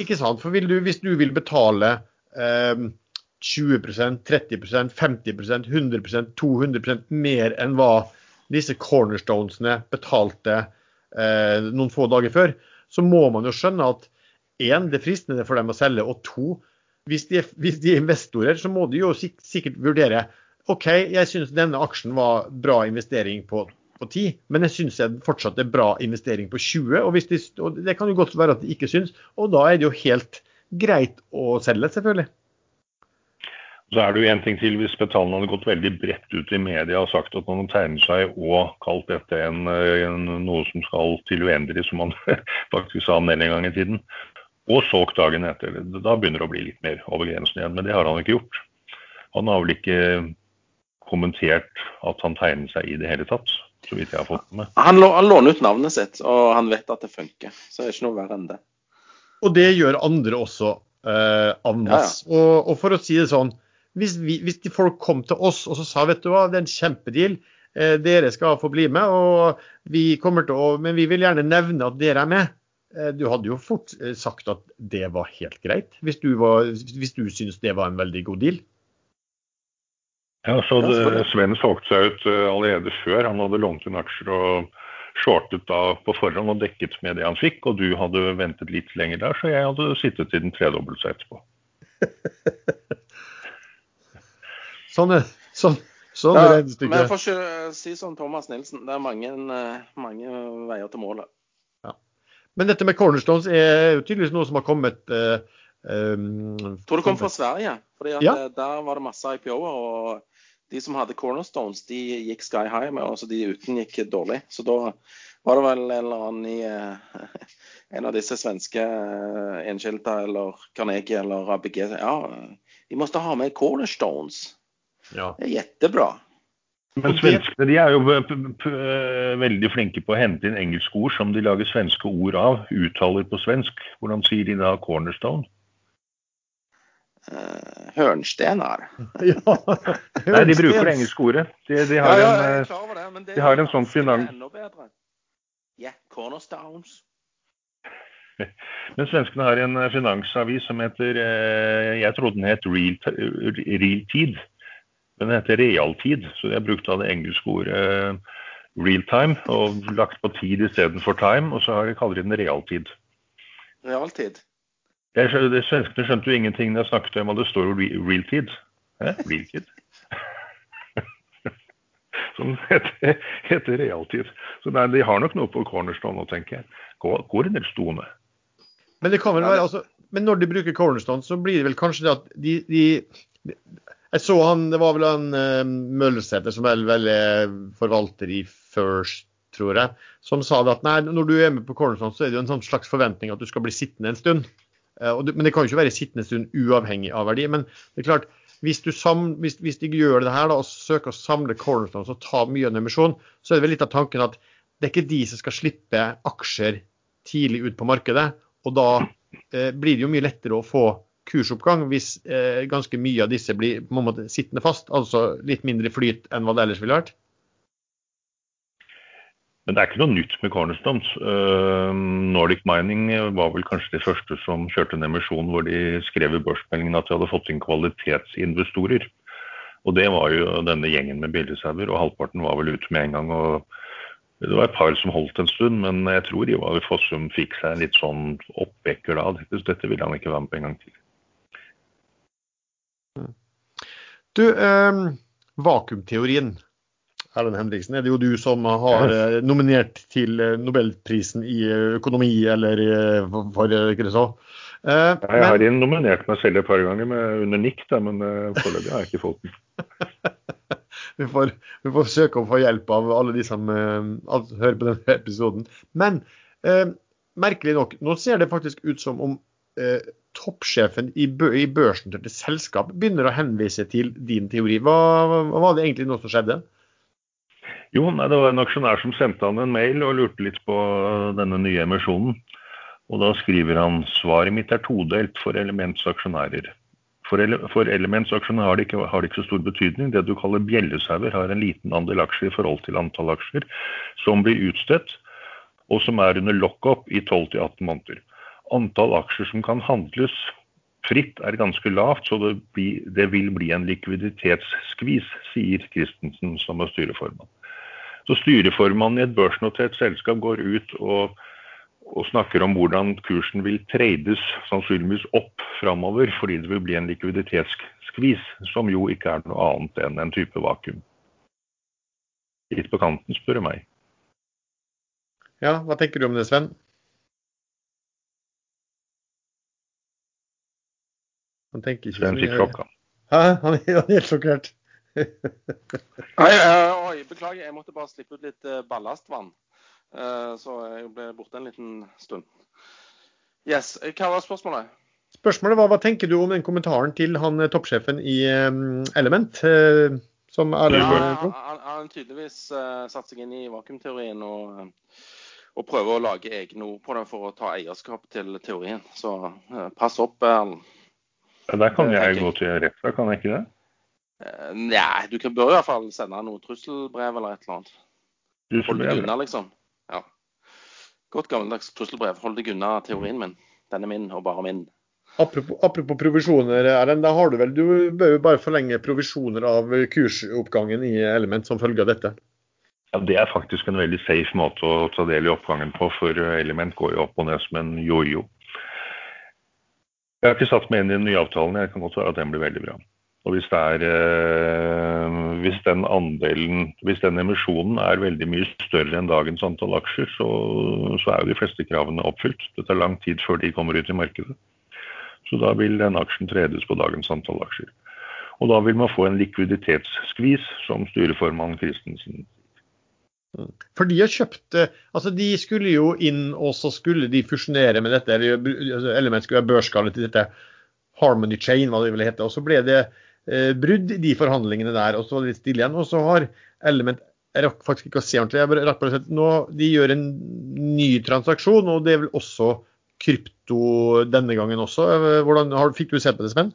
Ikke sant. For du, hvis du vil betale eh, 20% 30% 50% 100% 200% mer enn hva disse cornerstonesene betalte eh, noen få dager før, så må man jo skjønne at én, det er fristende for dem å selge, og to, hvis de, hvis de er investorer, så må de jo sik sikkert vurdere OK, jeg syns denne aksjen var bra investering på, på 10, men jeg syns fortsatt det er bra investering på 20. Og, de, og det kan jo godt være at de ikke syns, og da er det jo helt greit å selge, selvfølgelig. Så er det jo en ting til hvis Spetalen hadde gått veldig bredt ut i media og sagt at han tegnet seg og kalt dette en, en, noe som skal til uendelig, som han faktisk sa en del en gang i tiden, og solgt dagen etter. Da begynner det å bli litt mer over grensen igjen, men det har han ikke gjort. Han har vel ikke kommentert at han tegnet seg i det hele tatt, så vidt jeg har fått med. Han, han låner ut navnet sitt, og han vet at det funker. Så det er ikke noe verre enn det. Og det gjør andre også, eh. Ja, ja. og, og for å si det sånn, hvis, vi, hvis de folk kom til oss og så sa vet du hva, det er en kjempedeal, eh, dere skal få bli med, og vi kommer til å, men vi vil gjerne nevne at dere er med. Eh, du hadde jo fort eh, sagt at det var helt greit, hvis du, var, hvis du syntes det var en veldig god deal. Ja, så det, Sven solgte seg ut uh, allerede før. Han hadde lånt inn aksjer og shortet da på forhånd og dekket med det han fikk. Og du hadde ventet litt lenger der, så jeg hadde sittet i den tredobbelte etterpå. Sånn er sånn, sånn ja, regnestykket. Men får ikke si som Thomas Nilsen, det er mange, eh, mange veier til målet. Ja. Men dette med cornerstones er jo tydeligvis noe som har kommet uh, um, Tror det kom fra Sverige. fordi ja. Der var det masse IPO-er. og De som hadde cornerstones, de gikk sky high med, og de uten gikk dårlig. Så da var det vel en eller annen i en av disse svenske Enskilda eller Carnegie eller ABG Ja, de måtte ha med cornerstones. Ja. Det er jättebra. Men svenskene de er jo veldig flinke på å hente inn engelske ord som de lager svenske ord av. Uttaler på svensk. Hvordan sier de da 'cornerstone'? Uh, hørnstener. ja, Nei, de bruker det engelske ordet. De, de, har, ja, ja, en, det, de har en sånn finans... Yeah, cornerstones. Men svenskene har en eh, finansavis som heter eh, Jeg trodde den het Real, Real Tid. Den heter realtid, så jeg brukte det engelske ordet real time og lagt på tid istedenfor time, og så kaller den realtid. Realtid? Jeg, det, svenskene skjønte jo ingenting da jeg snakket om at det står re, realtid. Hæ? Realtid? Som heter, heter, realtid. Så nei, de har nok noe på cornerstone nå, tenker jeg. Går, er det stående? Men det kan vel være, altså, men når de bruker cornerstone, så blir det vel kanskje det at de, de jeg så han, Det var vel han uh, Møllsæter, som vel, vel er forvalter i First, tror jeg, som sa det at nei, når du er med på Cornerstone, så er det jo en sånn slags forventning at du skal bli sittende en stund. Uh, du, men det kan jo ikke være sittende en stund uavhengig av verdi. Men det er klart, hvis, sam, hvis, hvis de gjør det her da, og søker å samle Cornerstone og ta mye av en emisjon, så er det vel litt av tanken at det er ikke de som skal slippe aksjer tidlig ut på markedet. Og da uh, blir det jo mye lettere å få kursoppgang hvis eh, ganske mye av disse blir på en måte sittende fast, altså litt mindre flyt enn hva det ellers ville vært? Men det er ikke noe nytt med Cornerstones. Uh, Nordic Mining var vel kanskje de første som kjørte en emisjon hvor de skrev i børsmeldingen at de hadde fått inn kvalitetsinvestorer. Og det var jo denne gjengen med bildesauer, og halvparten var vel ute med en gang. og Det var et par som holdt en stund, men jeg tror Ivar Fossum fikk seg litt sånn oppvekker da. Dette ville han ikke være med på en gang til. Du, eh, vakuumteorien. Erlend Henriksen, er det jo du som har eh, nominert til eh, Nobelprisen i økonomi, eller hva er det, ikke så? Eh, jeg har men... nominert meg selv et par ganger med, under nikk, da, men foreløpig har jeg ikke fått den. vi, får, vi, får, søke å få hjelp av alle de som hører på denne episoden. Men merkelig nok, nå ser det faktisk ut som om toppsjefen i, bø i til selskap begynner å henvise til din teori. Hva, hva var det egentlig nå som skjedde? Jo, nei, Det var en aksjonær som sendte han en mail og lurte litt på denne nye emisjonen. Og da skriver han svaret mitt er todelt for Elements aksjonærer. For, ele for Elements aksjonærer har det, ikke, har det ikke så stor betydning. Det du kaller bjellesauer har en liten andel aksjer i forhold til antall aksjer som blir utstedt, og som er under lockup i 12-18 måneder. Antall aksjer som kan handles fritt er ganske lavt, så det, blir, det vil bli en likviditetsskvis, sier Christensen som er styreformann. Så styreformannen i et børsnotert selskap går ut og og snakker om hvordan kursen vil trades sannsynligvis opp framover, fordi det vil bli en likviditetsskvis, som jo ikke er noe annet enn en type vakuum. Litt på kanten, spør du meg. Ja, hva tenker du om det, Sven? Han tenker ikke Den fikk klokka. Hæ? Han er helt sjokkert. Nei, uh, oi, beklager, jeg måtte bare slippe ut litt uh, ballastvann. Eh, så jeg ble borte en liten stund. Yes, Hva var spørsmålet? Spørsmålet var hva tenker du om den kommentaren til han eh, toppsjefen i Element? Eh, som er ja, han, har tydeligvis satt seg inn i vakuumteorien og, og prøver å lage egne ord på det for å ta eierskap til teorien. Så pass opp, Erlend. Ja, der kan jeg gå til rettssak, kan jeg ikke det? Nei, du kan, bør i hvert fall sende noe trusselbrev eller et eller annet. Hold deg unna, liksom. Ja. Godt gammeldags trusselbrev. Hold deg unna teorien min. Den er min, og bare min. Apropos, apropos provisjoner, Erlend. Da har du vel, du bør jo bare forlenge provisjoner av kursoppgangen i Element som følge av dette? Ja, Det er faktisk en veldig safe måte å ta del i oppgangen på, for Element går jo opp og ned som en jojo. Jeg har ikke satt meg inn i den nye avtalen. Jeg kan godt svare at den blir veldig bra. Og hvis, er, eh, hvis, den andelen, hvis den emisjonen er veldig mye større enn dagens antall aksjer, så, så, er jo de fleste kravene oppfylt. Det tar lang tid før de kommer ut i markedet. Så da vil den aksjen tredes på dagens antall aksjer. Og da vil man få en likviditetsskvis, som styreformann Christensen for de har kjøpt eh, altså De skulle jo inn, og så skulle de fusjonere med dette. eller Element skulle være børsskalet til dette Harmony Chain, hva det ville hete. Og så ble det eh, brudd i de forhandlingene der, og så var det litt stille igjen. Og så har Element Jeg rakk faktisk ikke å se ordentlig. jeg rakk bare å se, nå, De gjør en ny transaksjon, og det er vel også krypto denne gangen også. Eh, hvordan, har, Fikk du se på det, Sven?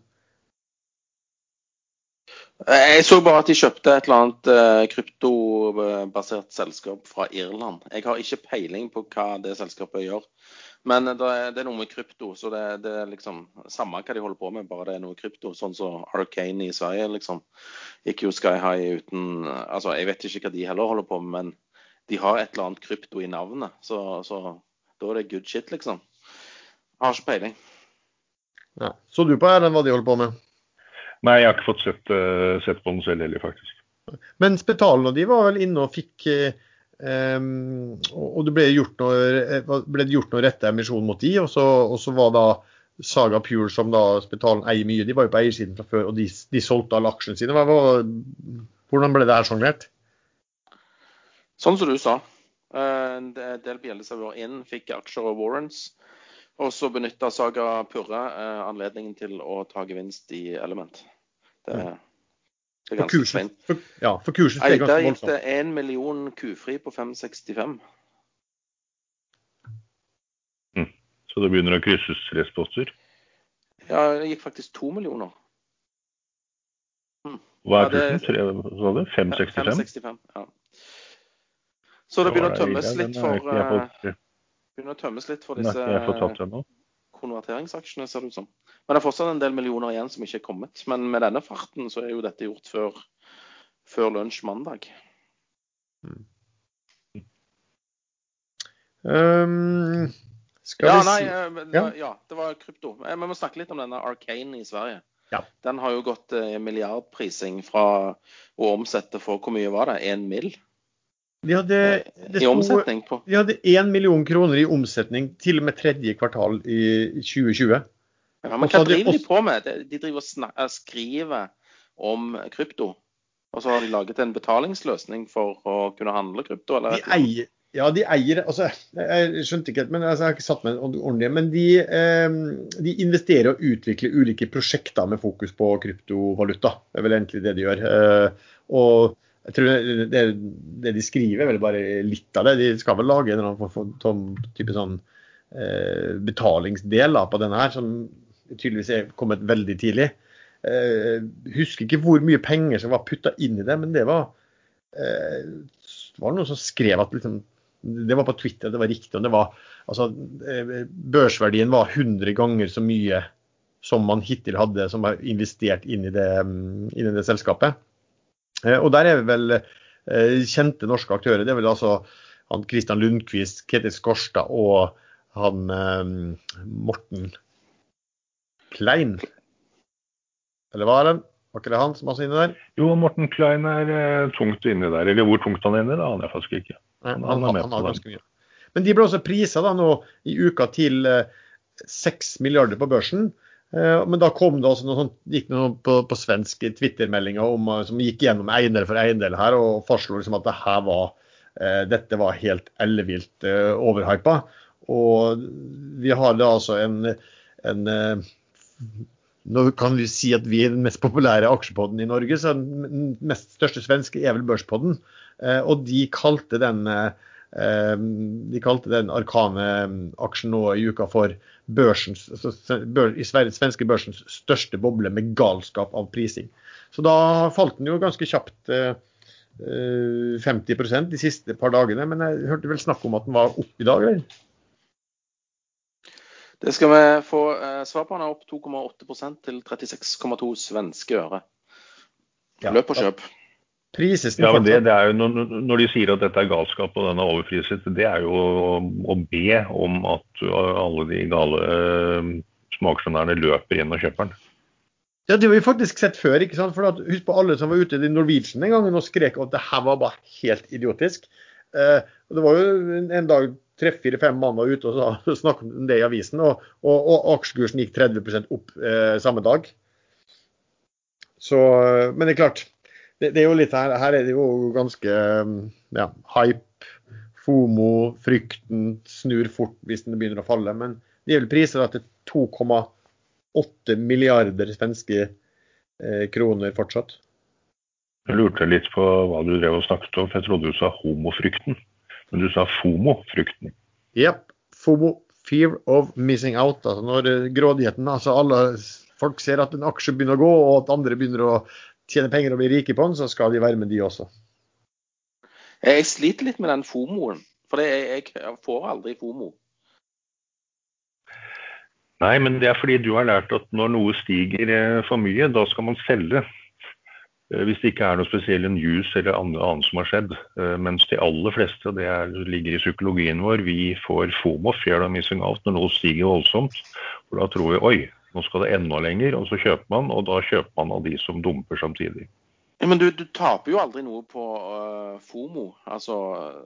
Jeg så bare at de kjøpte et eller annet uh, kryptobasert selskap fra Irland. Jeg har ikke peiling på hva det selskapet gjør. Men det er, noe med krypto, så det, det, er liksom samme hva de holder på med, bare det er noe krypto. Sånn som så Arcane i Sverige, liksom. Gikk jo Sky High uten Altså, jeg vet ikke hva de heller holder på med, men de har et eller annet krypto i navnet. Så, så da er det good shit, liksom. Jeg har ikke peiling. Ja. Så du på Erlend hva de holder på med? Nei, jeg har ikke fått sett, uh, sett på den selv heller, faktisk. Men Spetalen og de var vel inne og fikk uh, Um, og det ble gjort noe, ble gjort noe rette emisjon mot de, og så, og så, var da Saga Pure, som da Spetalen eier mye, de var jo på eiersiden fra før, og de, de solgte alle aksjene sine. Hva, hva, hvordan ble det her sjonglert? Sånn som du sa. Uh, del bjellesauer inn, fikk aksjer og warrants. Og så benytta Saga Purre uh, anledningen til å ta gevinst i Element. Det, mm. Det er ganske kursen, for, ja, for kursen steg ganske voldsomt. Eide gikk det 1 million kufri på 565. Mm. Så det begynner å krysses restposter? Ja, det gikk faktisk 2 millioner. Mm. Hva er kursen? Ja, Hva det? 565? 565 ja. Så det begynner å tømmes litt for begynner å tømmes litt for disse konverteringsaksjene, ser det ut som. Men det er fortsatt en del millioner igjen som ikke er kommet. Men med denne farten så er jo dette gjort før, før lunsj mandag. Mm. Um, ja, nei, si... Eh, ja. ja, det var krypto. Eh, vi må snakke litt om denne Arcane i Sverige. Ja. Den har jo gått eh, milliardprising fra å omsette for hvor mye var det? Én mill. De hadde, I omsetning på de hadde 1 million kroner i omsetning til og med tredje kvartal i 2020. ja, Men hva driver de på med? De- driver og eh, skriver om krypto. Og så har de laget en betalingsløsning for å kunne handle krypto? Eller De eier Ja, de eier altså, Jeg skjønte ikke helt, men altså, jeg har ikke satt meg ordentlig Men de, eh, de investerer og utvikler ulike prosjekter med fokus på kryptovaluta. Det er vel egentlig det de gjør. Eh, og jeg tror det, det, de skriver, er vel bare litt av det. De skal vel lage en eller annen for type sånn eh, betalingsdel på denne her, som tydeligvis er kommet veldig tidlig. Eh, husker ikke hvor mye penger som var putta inn i det, men det var eh, var noen som skrev at liksom, det var på Twitter, det var riktig. det var, altså, eh, Børsverdien var 100 ganger så mye som man hittil hadde som var investert inn i det, inn i det selskapet. Eh, Og der er vi vel eh, kjente norske aktører. Det er vel altså han Christian Lundqvist, Ketil Skorstad og han eh, Morten Klein. Eller hva er det? Var ikke det han som var så inne der? Jo, Morten Klein er tungt inni der. Eller hvor tungt han er inni, det aner jeg faktisk ikke. Han- han, han han har ganske mye. Men de ble også prisa da nå i uka til seks milliarder på børsen. Eh, Men da kom det også noe sånt, gikk det noe på, på svensk Twitter-meldinger eh, som gikk gjennom eiendel for eiendel her og fastslo liksom at det var, eh, dette var helt ellevilt overhypa. Og vi har da altså en, en Nå kan vi si at vi er den mest populære aksjepodden i Norge, så den mest største svenske er vel Børspodden. Og de kalte den de kalte den Arkane-aksjen nå i uka for børsens, altså bør, i Sverige, svenske børsens største boble med galskap av prising. Så da falt den jo ganske kjapt eh, eh, 50% de siste par dagene. Men jeg hørte vel snakk om at den var opp i dag, eller? Det skal vi få eh, svar på. Den er opp 2,8% til 36,2 svenske øre. Ja. Løp og kjøp. Prises den Ja, men det, det er jo når, de sier at dette er galskap og den er overpriset, det er jo å, be om at alle de gale uh, småaksjonærene løper inn og kjøper den. Ja, det har vi faktisk sett før. ikke sant? For at, Husk på alle som var ute i Norwegian en gang og skrek at det her var bare helt idiotisk. Eh, og Det var jo en, en dag tre-fire-fem mann var ute og snakket om det i avisen, og, og, og aksjekursen gikk 30 opp eh, samme dag. Så, eh, Men det er klart, det, det er jo litt her, her er det jo ganske eh, ja, hype, FOMO, frykten snur fort hvis den begynner å falle. Men det er vel priser til 2,8 milliarder svenske eh, kroner fortsatt. Jeg lurte litt på hva du drev og snakket om, for jeg trodde du sa homofrykten. Men du sa FOMO-frykten. Jepp. FOMO, fear of missing out. Altså når eh, grådigheten altså alle Folk ser at en aksje begynner å gå, og at andre begynner å tjene penger og blir rike på den, så skal de være med, de også. Jeg sliter litt med den fomoen. For jeg, jeg får aldri fomo. Nei, men det er fordi du har lært at når noe stiger eh, for mye, da skal man selge. Eh, Hvis det ikke er noe spesielle news eller annet, annet som har skjedd. Eh, Mens de aller fleste, og det er, ligger i psykologien vår, vi får FOMO, fear of missing out, når noe stiger voldsomt. For da tror vi oi, nå skal det enda lenger, og så kjøper man, og da kjøper man av de som dumper samtidig. Ja, men du, du taper jo aldri noe på uh, fomo. Altså øh,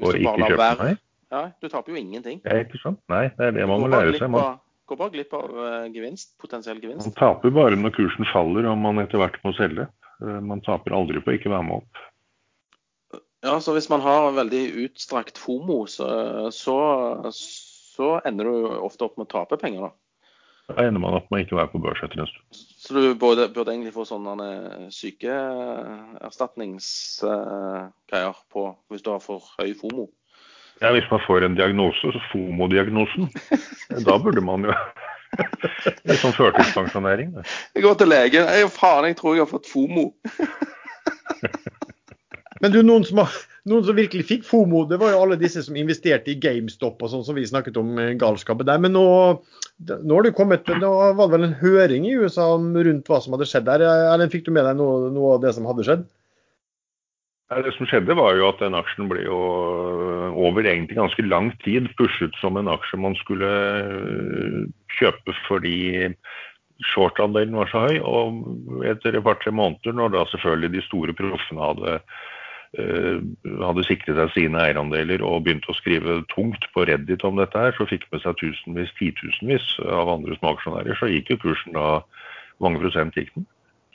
hvis Og du bare ikke lar være. Ja, du taper jo ingenting. Ja, ikke sant? Nei, det er det man må lære seg. Man, Går bare glipp av uh, gevinst, potensiell gevinst. man taper bare når kursen faller og man etter hvert må selge. Uh, Man taper aldri på ikke være med opp. Ja, så hvis man har veldig utstrakt fomo, så, så, så ender du ofte opp med å tape penger, da. Da ender man opp med å ikke være på børs etter en stund. Så du burde, burde egentlig få sånne sykeerstatningsgreier på hvis du har for høy fomo. Ja, Hvis man får en diagnose, så FOMO-diagnosen, da burde man jo Litt sånn førtidspensjonering. Jeg går til legen. Jeg, faen, jeg tror jeg har fått fomo. Men du, noen som, har, noen som virkelig fikk FOMO, det var jo alle disse som investerte i GameStop og sånn som vi snakket om eh, galskapet der. Men nå, nå har det kommet Nå var det vel en høring i USA rundt hva som hadde skjedd der. Eller fikk du med deg noe, noe av det som hadde skjedd? Det som skjedde var jo at den aksjen ble jo over egentlig ganske lang tid pushet som en aksje man skulle øh, kjøpe fordi short-andelen var så høy. Og etter et par-tre måneder, når da selvfølgelig de store proffene hadde, hadde sikret seg sine eierandeler og begynte å skrive tungt på Reddit om dette her, så fikk med seg tusenvis, titusenvis av andre smaksjonærer. så gikk jo kursen da Hvor mange prosent gikk den?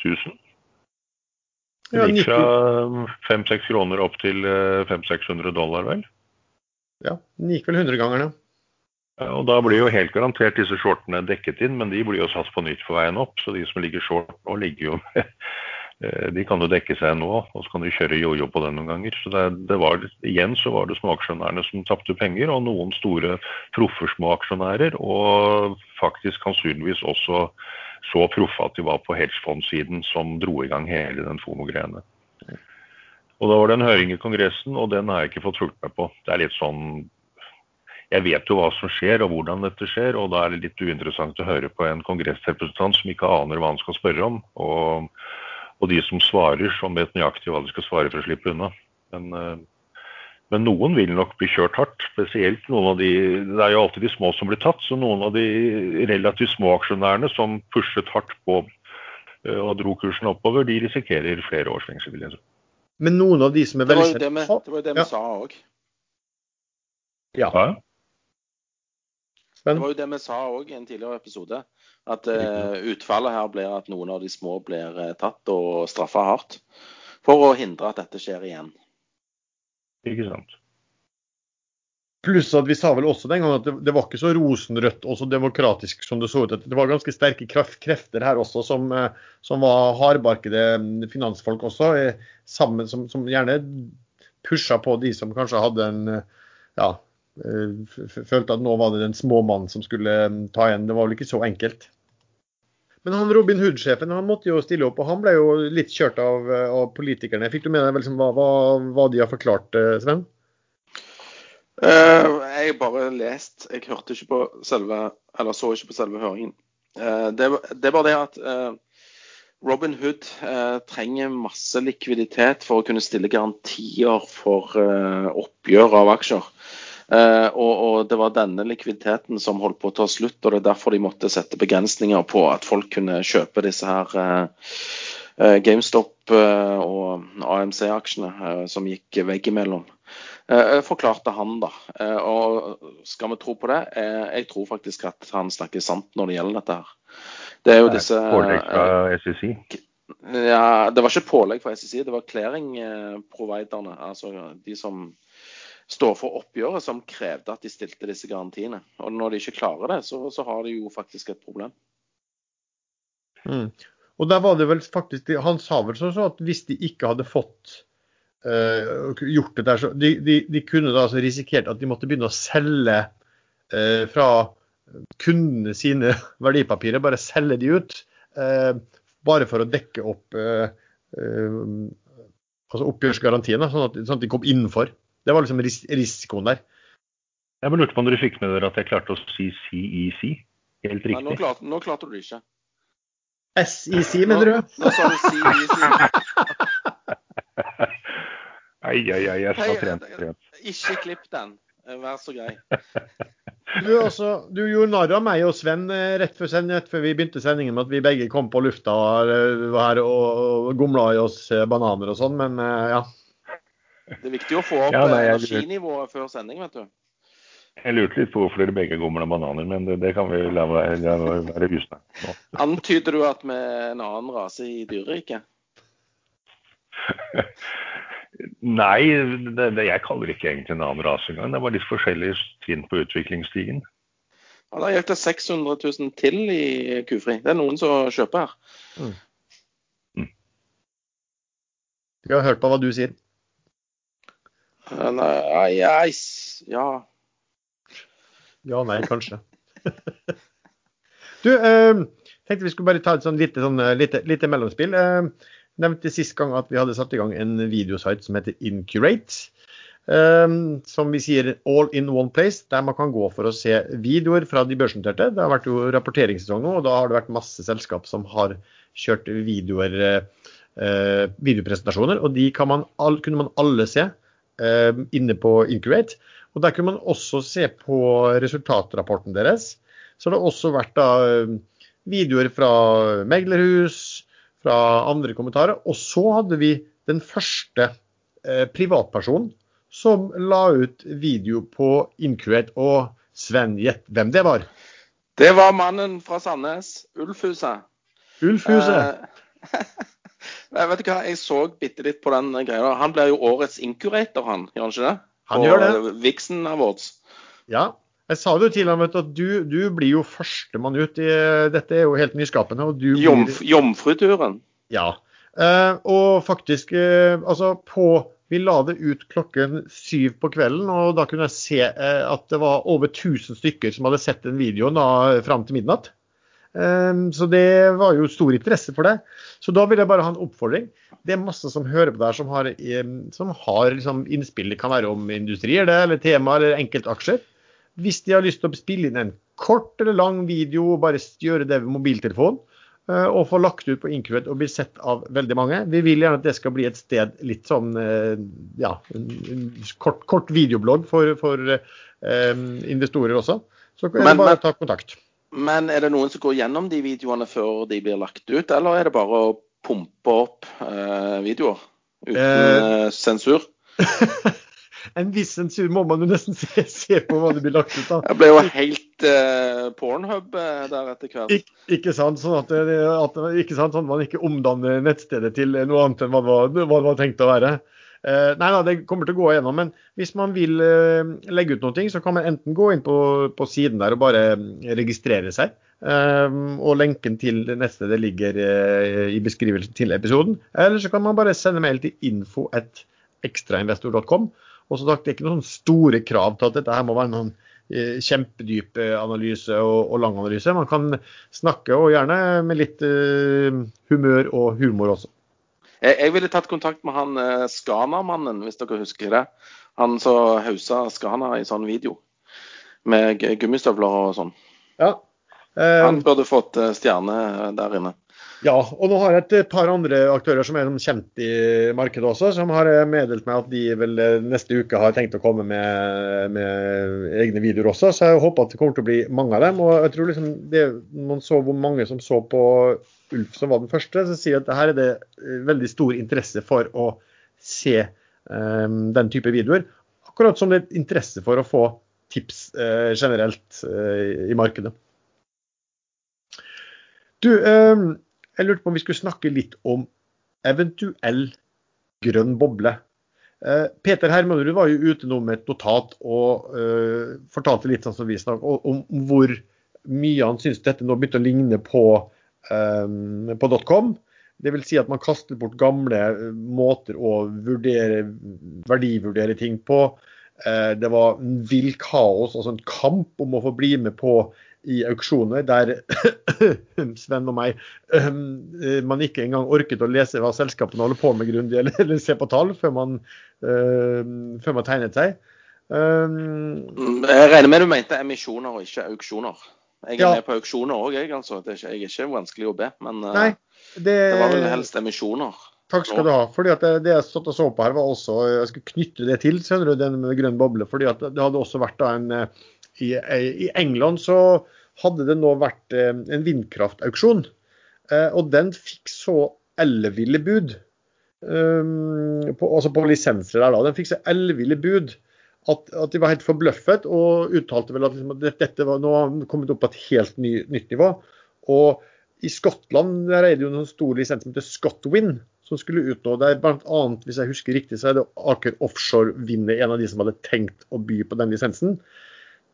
1000? Det gikk fra 5-6 kroner opp til 500-600 dollar, vel? Ja, den gikk vel 100-gangerne. Og Da blir jo helt garantert disse shortene dekket inn, men de blir jo satt på nytt for veien opp. Så de som ligger short nå, ligger jo De kan jo dekke seg nå, og så kan de kjøre jojo på det noen ganger. Så det, det var, Igjen så var det småaksjonærene som tapte penger, og noen store proffe småaksjonærer. Og faktisk sannsynligvis også så proffe at de var på hedgefondsiden som dro i gang hele den FOMO-greiene. Og Da var det en høring i Kongressen, og den har jeg ikke fått fulgt med på. Det er litt sånn jeg vet jo hva som skjer og hvordan dette skjer, og da er det litt uinteressant å høre på en kongressrepresentant som ikke aner hva han skal spørre om, og, og de som svarer, som vet nøyaktig hva de skal svare for å slippe unna. Men, eh, men, noen vil nok bli kjørt hardt. Spesielt noen av de Det er jo alltid de små som blir tatt, så noen av de relativt små aksjonærene som pushet hardt på eh, og dro kursen oppover, de risikerer flere års fengsel, vil jeg tro. Men noen av de som er veldig Det var jo det vi, sa òg. Ja. ja. Men, det var jo det vi sa òg i en tidligere episode. At uh, utfallet her blir at noen av de små blir uh, tatt og straffa hardt. For å hindre at dette skjer igjen. Ikke sant. Pluss at vi sa vel også den gangen at det, det, var ikke så rosenrødt og så demokratisk som det så ut. Det var ganske sterke krefter her også som, eh, som var hardbarkede mm, finansfolk også, sammen, som, som gjerne pusha på de som kanskje hadde en ja, Eh, følte at nå var det den små mannen som skulle mm, ta igjen. Det var vel ikke så enkelt. Men han Robin Hood-sjefen han måtte jo stille opp, og han ble jo litt kjørt av, eh, av politikerne. Fikk du med deg liksom, hva, hva, de har forklart, eh, Sven? Uh, jeg bare lest. Jeg hørte ikke på selve, eller så ikke på selve høringen. Uh, det, er bare det at uh, Robin Hood trenger masse likviditet for å kunne stille garantier for oppgjør av aksjer. Uh, og, og, det var denne likviditeten som holdt på å ta slutt, og det er derfor de måtte sette begrensninger på at folk kunne kjøpe disse her uh, uh, GameStop og AMC-aksjene som gikk veggimellom. forklarte han, da. og skal vi tro på det? jeg tror faktisk at han snakker sant når det gjelder dette her. Det er jo disse Pålegg fra SEC? Ja, det var ikke pålegg fra SEC, det var clearing-providerne. Altså de som stå for oppgjøret som krevde at de stilte disse garantiene. Og når de ikke klarer det, så, så har de jo faktisk et problem. Mm. Og der var det vel faktisk, Han sa vel sånn at hvis de ikke hadde fått uh, gjort det der, så de, de, de, kunne da altså risikert at de måtte begynne å selge uh, fra kundene sine verdipapirer, bare selge de ut. Uh, bare for å dekke opp altså oppgjørsgarantien, sånn at, sånn at de kom innenfor. Det var liksom ris risikoen der. Jeg bare lurte på om dere fikk med dere at jeg klarte å si CEC helt riktig. Nei, nå, klarte, nå klarte du ikke. SEC, mener du? Nå, nå sa du CEC. ai, ai, ai, jeg skal trent. Ikke klipp den. Vær så grei. Du, også, du gjorde narr av meg og Sven eh, rett før, rett før, vi begynte sendingen med at vi begge kom på lufta og, og, og gomla i oss eh, bananer og sånn, men eh, ja. Det er viktig å få opp ja, nei, energinivået før sending, vet du. Jeg lurte litt på hvorfor dere begge gomler bananer, men det, det, kan vi la være, usne. Antyder du at vi er en annen rase i dyreriket? Nei, det, det, jeg kaller ikke egentlig en annen rase engang. Det var litt forskjellige trinn på utviklingsstigen. Ja, det gikk det 600 000 til i kufri. Det er noen som kjøper her. Mm. Mm. Jeg har hørt på hva du sier. Nei, nei, ja. Ja, nei, kanskje. du, eh, tenkte vi skulle bare ta et sånn lite, sånn, eh, lite, lite mellomspill. Eh, nevnte sist gang at vi hadde satt i gang en videosite som heter Incurate. Um, som vi sier all in one place, der man kan gå for å se videoer fra de børsnoterte. Det har vært jo rapporteringssesong nå, og da har det vært masse selskap som har kjørt videoer, uh, videopresentasjoner. Og de man, kunne man alle se Eh, inne på Incubate. Og Der kunne man også se på resultatrapporten deres. Så det har også vært da videoer fra meglerhus, fra andre kommentarer. Og så hadde vi den første eh, privatpersonen som la ut video på Increate. Og Sven, gjett hvem det var? Det var mannen fra Sandnes, Ulfhuset. Ulfhuset. Eh, jeg vet ikke hva, jeg så bitte litt på den greia. Han blir jo årets inkurator, han, gjør han ikke det? Han gjør det. Vixen Awards. Ja. Jeg sa det jo til ham at du, du blir jo førstemann ut. i Dette er jo helt nyskapende. og du blir... Jomf, jomfruturen. Ja. Eh, og faktisk, eh, altså på Vi la det ut klokken syv på kvelden, og da kunne jeg se eh, at det var over 1000 stykker som hadde sett den videoen da, fram til midnatt. Eh, så det var jo stor interesse for det. Så da vil jeg bare ha en oppfordring. Det er masse som hører på der som har, eh, som har liksom innspill. Det kan være om industrier, det, eller tema eller enkeltaksjer. Hvis de har lyst til å spille inn en kort eller lang video og bare gjøre det ved mobiltelefon, eh, og få lagt ut på Incubate og bli sett av veldig mange. Vi vil gjerne at det skal bli et sted litt sånn eh, ja, en kort, kort videoblogg for, for um, investorer også. Så er det bare å ta kontakt. Men er det noen som går gjennom de videoene før de blir lagt ut, eller er det bare å pumpe opp eh, videoer uten Eh. eh, sensur? En viss sensur må man jo nesten se, se på hva det blir lagt ut. da. Det ble jo helt eh, pornhub eh, der etter hvert. Ik ikke sant, sånn at, at ikke sant, sånn at man ikke omdanner nettstedet til noe annet enn hva det var, hva det var tenkt å være. Eh, nei da, det kommer til å gå igjennom, men hvis man vil uh, legge ut noe, så kan man enten gå inn på, på siden der og bare registrere seg. Uh, og lenken til det neste det ligger eh, i beskrivelsen til episoden. Eller så kan man bare sende mail til info.ekstrainvestor.com. Og så sagt, Det er ikke noen store krav til at dette her må være noen eh, kjempedyp eh, analyse og, og lang analyse. Man kan snakke, og gjerne med litt eh, humør og humor også. Jeg, jeg ville tatt kontakt med han eh, Skana-mannen, hvis dere husker det. Han som hausa Skana i sånn video. Med gummistøvler og sånn. Ja. Eh, Han burde fått eh, stjerne der inne. ja, og nå har jeg et par andre aktører som er kjent i markedet også, som har eh, meddelt meg at de vel eh, neste uke har tenkt å komme med, med egne videoer også. Så jeg håper at det kommer til å bli mange av dem. Og jeg tror liksom det, man så hvor mange som så på Ulf som var den første, så sier at her er det eh, veldig stor interesse for å se um, den type videoer. Akkurat som det er interesse for å få tips uh, generelt uh, i markedet. Du, eh, jeg lurte på om vi skulle snakke litt om eventuell grønn boble. Peter Hermanrud var jo ute nå med et notat og uh, fortalte litt sånn som vi snakket, om, hvor mye han syns dette nå begynte å ligne på, på .com. Vil si at man kaster bort gamle eh, måter å vurdere, verdivurdere ting på. Eh, Det var vill kaos, altså en kamp om å få bli med på i auksjoner der Sven og meg eh, man ikke engang orket å lese hva selskapene holder på med grundig, eller, eller se på tall før man, eh, før man tegnet seg. Eh, Jeg regner med du mente emisjoner og ikke auksjoner. Jeg er Ja. med på auksjoner òg, jeg. altså. Det er ikke, jeg er ikke vanskelig å be. Men eh, Nei, det, det var vel helst emisjoner. Takk skal du ha. fordi at det, det jeg satt og så på her, var også Jeg skal knytte det til du, den med grønn boble. fordi at det hadde også vært da en eh, I, i England så hadde det nå vært eh, en vindkraftauksjon. Eh, Og den fikk så elleville bud. um, på, altså på lisenser der da. Den fikk så elleville bud at, at de var helt forbløffet og uttalte vel at liksom, at dette var nå har kommet opp på et helt ny, nytt nivå. Og i Skottland der er det jo noen stor lisens som heter Scotwind, som skulle ut nå. Er blant annet, hvis jeg husker riktig, så er det Aker Offshore Vind en av de som hadde tenkt å by på den lisensen.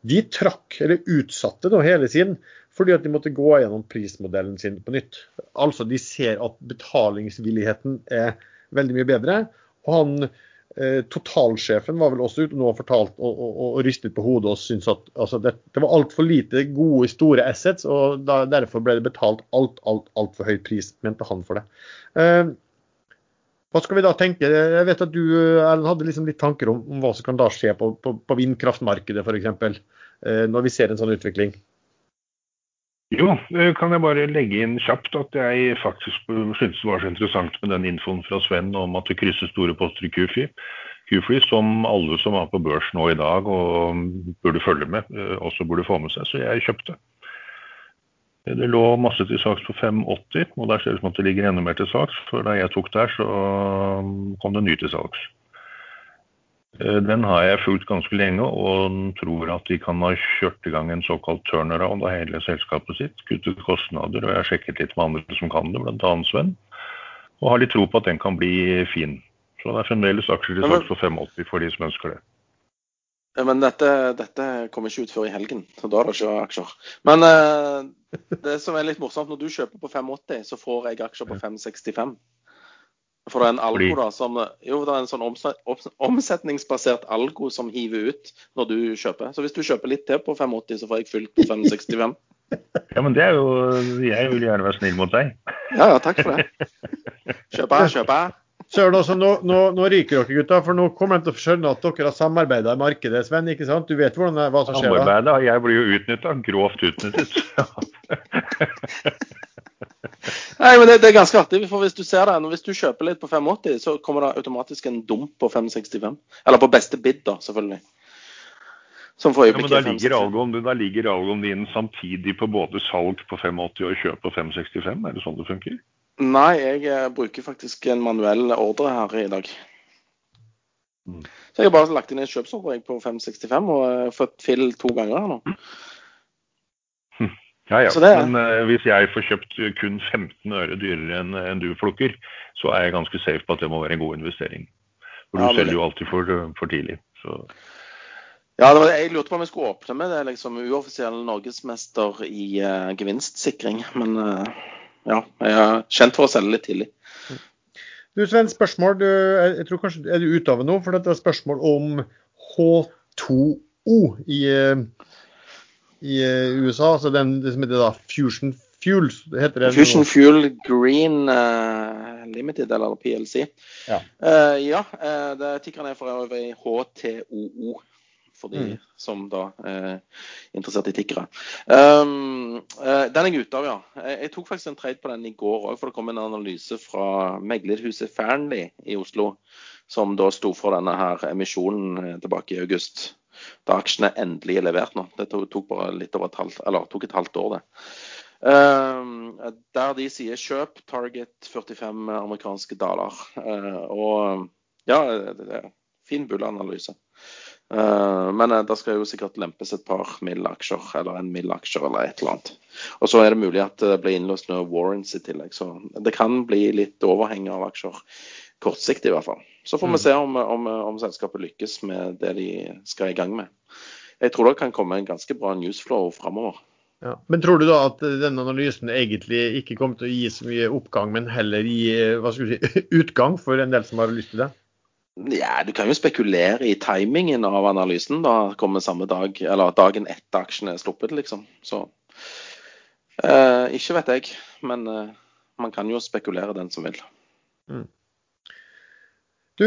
De trakk, eller utsatte nå hele sin, fordi at de måtte gå gjennom prismodellen sin på nytt. Altså, de ser at betalingsvilligheten er veldig mye bedre. Og han totalsjefen var vel også ute nå og fortalt og, og, og, rystet på hodet og syntes at altså, det, det var altfor lite gode, store assets, og da, derfor ble det betalt alt, alt, altfor høy pris, mente han for det. Eh, hva skal vi da tenke? Jeg vet at du Erlend, hadde liksom litt tanker om, om hva som kan da skje på, på, på vindkraftmarkedet f.eks. Eh, når vi ser en sånn utvikling. Jo, kan jeg bare legge inn kjapt at jeg faktisk syntes det var så interessant med den infoen fra Sven om at det krysser store poster i Q-Free, Q-Free som alle som er på børs nå i dag og burde følge med, eh, også burde få med seg. Så jeg kjøpte. Det lå masse til saks på 580, og der ser det ut som at det ligger enda mer til saks. For da jeg tok der, så kom det ny til salgs. Eh, den har jeg fulgt ganske lenge og tror at de kan ha kjørt i gang en såkalt turnaround av hele selskapet sitt. Kuttet kostnader, og jeg har sjekket litt med andre som kan det, bl.a. Sven. Og har litt tro på at den kan bli fin. Så det er fremdeles aksjer til salgs for 85 for de som ønsker det. Ja, men dette, dette, kommer ikke ut før i helgen, så da er det ikke aksjer. Men uh, det som er litt morsomt, når du kjøper på 580, så får jeg aksjer på 565. For det er en algo da, som, jo, det er en sånn omsetningsbasert algo som hiver ut når du kjøper. Så hvis du kjøper litt til på 580, så får jeg fylt på 565. Ja, men det er jo Jeg vil gjerne være snill mot deg. Ja, ja, takk for det. Kjøp her, kjøp kjøpe. Søren, altså, nå, nå, nå, ryker dere, gutta. For nå kommer de til å skjønne at dere har samarbeida i markedet. Sven, ikke sant? Du vet hvordan det, hva som skjer da? Samarbeida? Jeg blir jo utnytta. Grovt utnyttet. Nei, men det, det, er ganske artig. for Hvis du ser det, hvis du kjøper litt på 580, så kommer det automatisk en dump på 565. Eller på beste bid, da, selvfølgelig. Som for ja, men da ligger, algoen, da ligger algoen din samtidig på både salg på 580 og kjøp på 565? Er det sånn det funker? Nei, jeg eh, bruker faktisk en manuell ordre her i dag. Mm. Så jeg har bare lagt inn en kjøpsordre på 565 og uh, fått fill to ganger her nå. Ja, ja. Det... Men uh, hvis jeg får kjøpt kun 15 øre dyrere enn en du plukker, så er jeg ganske safe på at det må være en god investering. For du ja, selger jo alltid for, for tidlig. Så. Ja, var, jeg lurte på om jeg skulle åpne med det, liksom uoffisiell norgesmester i uh, gevinstsikring. Men uh, ja, jeg er kjent for å selge litt tidlig. Du Sven, spørsmål. Du, jeg tror kanskje er du ute av det nå, for dette er spørsmål om H2O i i eh, USA. altså den, Det som heter da Fusion Fuel. heter det Fusion Fuel Green uh, Limited, eller PLC. Ja, uh, ja uh, det tikkeren er for øvrig HTOO. For de mm. som da er interessert i tikkere. Um, den er jeg ute av, ja. Jeg, tok faktisk en trade på den i går òg, for det kom en analyse fra meglerhuset Fearnley i Oslo, som da sto for denne her emisjonen tilbake i august da aksjene endelig er levert nå. Det tok, bare litt over et halvt, eller tok et halvt år, det. Um, der de sier kjøp target 45 amerikanske dollar. Uh, og ja, det er fin bullanalyse. Uh, men uh, det skal jo sikkert lempes et par mill-aksjer, eller en mill-aksjer eller et eller annet. Og så er det mulig at det blir innløst noen warrants i tillegg. Så det kan bli litt overheng av aksjer Kortsiktig i hvert fall. Så får vi mm. se om, om, om, selskapet lykkes med det de skal i gang med. Jeg tror det kan komme en ganske bra newsflow framover. Ja. Men tror du da at denne analysen egentlig ikke kommer til å gi så mye oppgang, men heller gi si, utgang for en del som har lyst til det? Ja, Du kan jo spekulere i timingen av analysen. da kommer samme dag, eller dagen etter aksjen er sluppet, liksom. Så eh, ikke vet jeg, men eh, man kan jo spekulere den som vil. Mm. Du,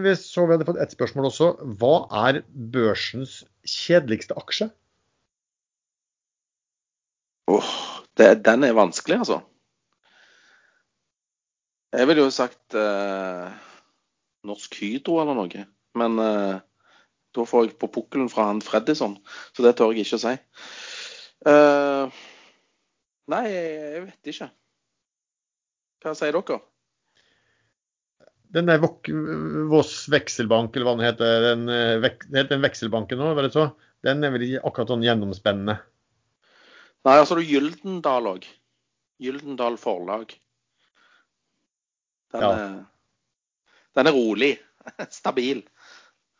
vi så vi hadde fått ett spørsmål også. Hva er børsens kjedeligste aksje? Oh, det, den er vanskelig, altså. Jeg ville jo sagt eh, Norsk Hydro eller noe. Men uh, da får jeg på pukkelen fra han Freddison, så det tør jeg ikke å si. Uh, nei, jeg vet ikke. Hva sier dere? Den der Voss vekselbank, eller hva den heter, den, eh, heter den vekselbanken nå, var det så? Den er vel ikke akkurat sånn gjennomspennende? Nei, altså du Gyldendal òg. Gyldendal forlag. Den, ja. er, den er rolig. Stabil.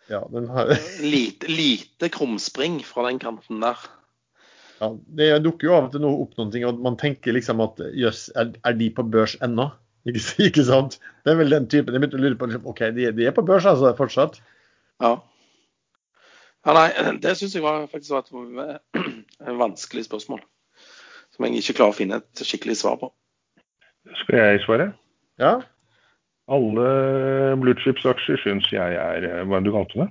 Ja, den har... lite, lite krumspring fra den kanten der. Ja, Det dukker jo av og til noe opp noen ting, og man tenker liksom at jøss, er, er de på børs ennå? Ikke, ikke, sant? Det er vel den typen. Jeg begynte å lure på liksom, OK, de, de, er på børs altså fortsatt? Ja. ja nei, det syns jeg var, faktisk var et, et vanskelig spørsmål. Som jeg ikke klarer å finne et skikkelig svar på. Skal jeg svare? Ja. Alle bluechips-aksjer syns jeg er eh, Hva er det du kalte det?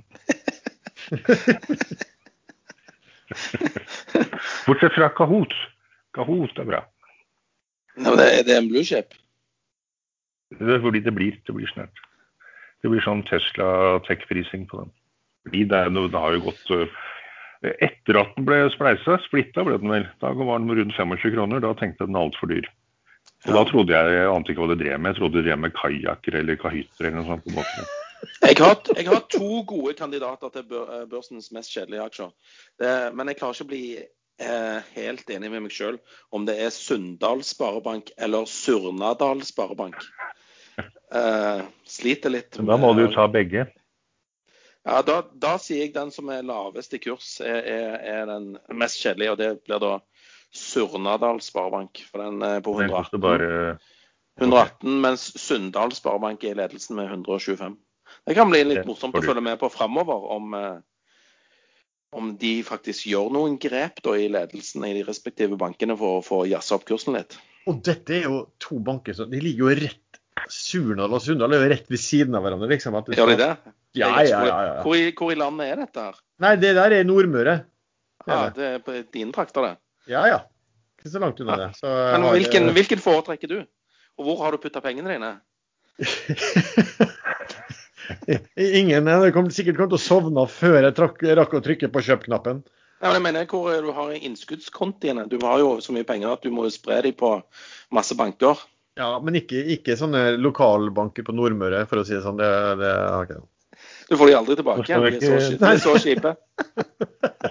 Bortsett fra Kahoot. Kahoot er bra. Nei, men det, det er en bluechip? Det er fordi det blir, det blir snart. Det blir sånn Tesla tech-prising på den. Fordi det, det, har jo gått uh, Etter at den ble spleisa, splitta ble den vel, da var den rundt 25 kroner. Da tenkte jeg den altfor dyr. Og ja. da trodde jeg jeg ante ikke hva det drev med. Jeg trodde det drev med kajakker eller kahytter eller noe sånt. på båten. Jeg har, jeg har, to gode kandidater til eh, børsens mest kjedelige aksjer. Det, men jeg klarer ikke å bli eh, helt enig med meg sjøl om det er Sunndal Sparebank eller Surnadal Sparebank. Eh, sliter litt. Da må du jo ta begge. Ja, da, da, sier jeg den som er lavest i kurs, er, er, er den mest kjedelige. Og det blir da Surnadal Sparebank. For den er på 118. Bare... 118 mens Sunndal Sparebank er i ledelsen med 125. Det kan bli litt morsomt å følge med på framover om, eh, om de faktisk gjør noen grep da, i ledelsen i de respektive bankene for å få jazza opp kursen litt. Og dette er jo to banker som de ligger jo rett Surnadal og Sunndal er jo rett ved siden av hverandre. liksom. At det Gjør de det? Ja, ja, ja, ja. Hvor, i, hvor, i, landet er dette? her? Nei, det der er Nordmøre. Ja, ah, det er på dine trakter, det? Ja, ja. Ikke så langt unna det. Så Men hvilken, hvilken foretrekker du? Og hvor har du putta pengene dine? Ingen. Jeg kom, sikkert til å sovne før jeg trakk, rakk å trykke på kjøp-knappen. Ja, men jeg mener hvor du har innskuddskontiene. Du har jo så mye penger at du må spre dem på masse banker. Ja, men ikke, ikke sånne lokalbanker på Nordmøre, for å si det sånn. Det, det har ikke Du får de aldri tilbake igjen. De er så, de er så kjipe.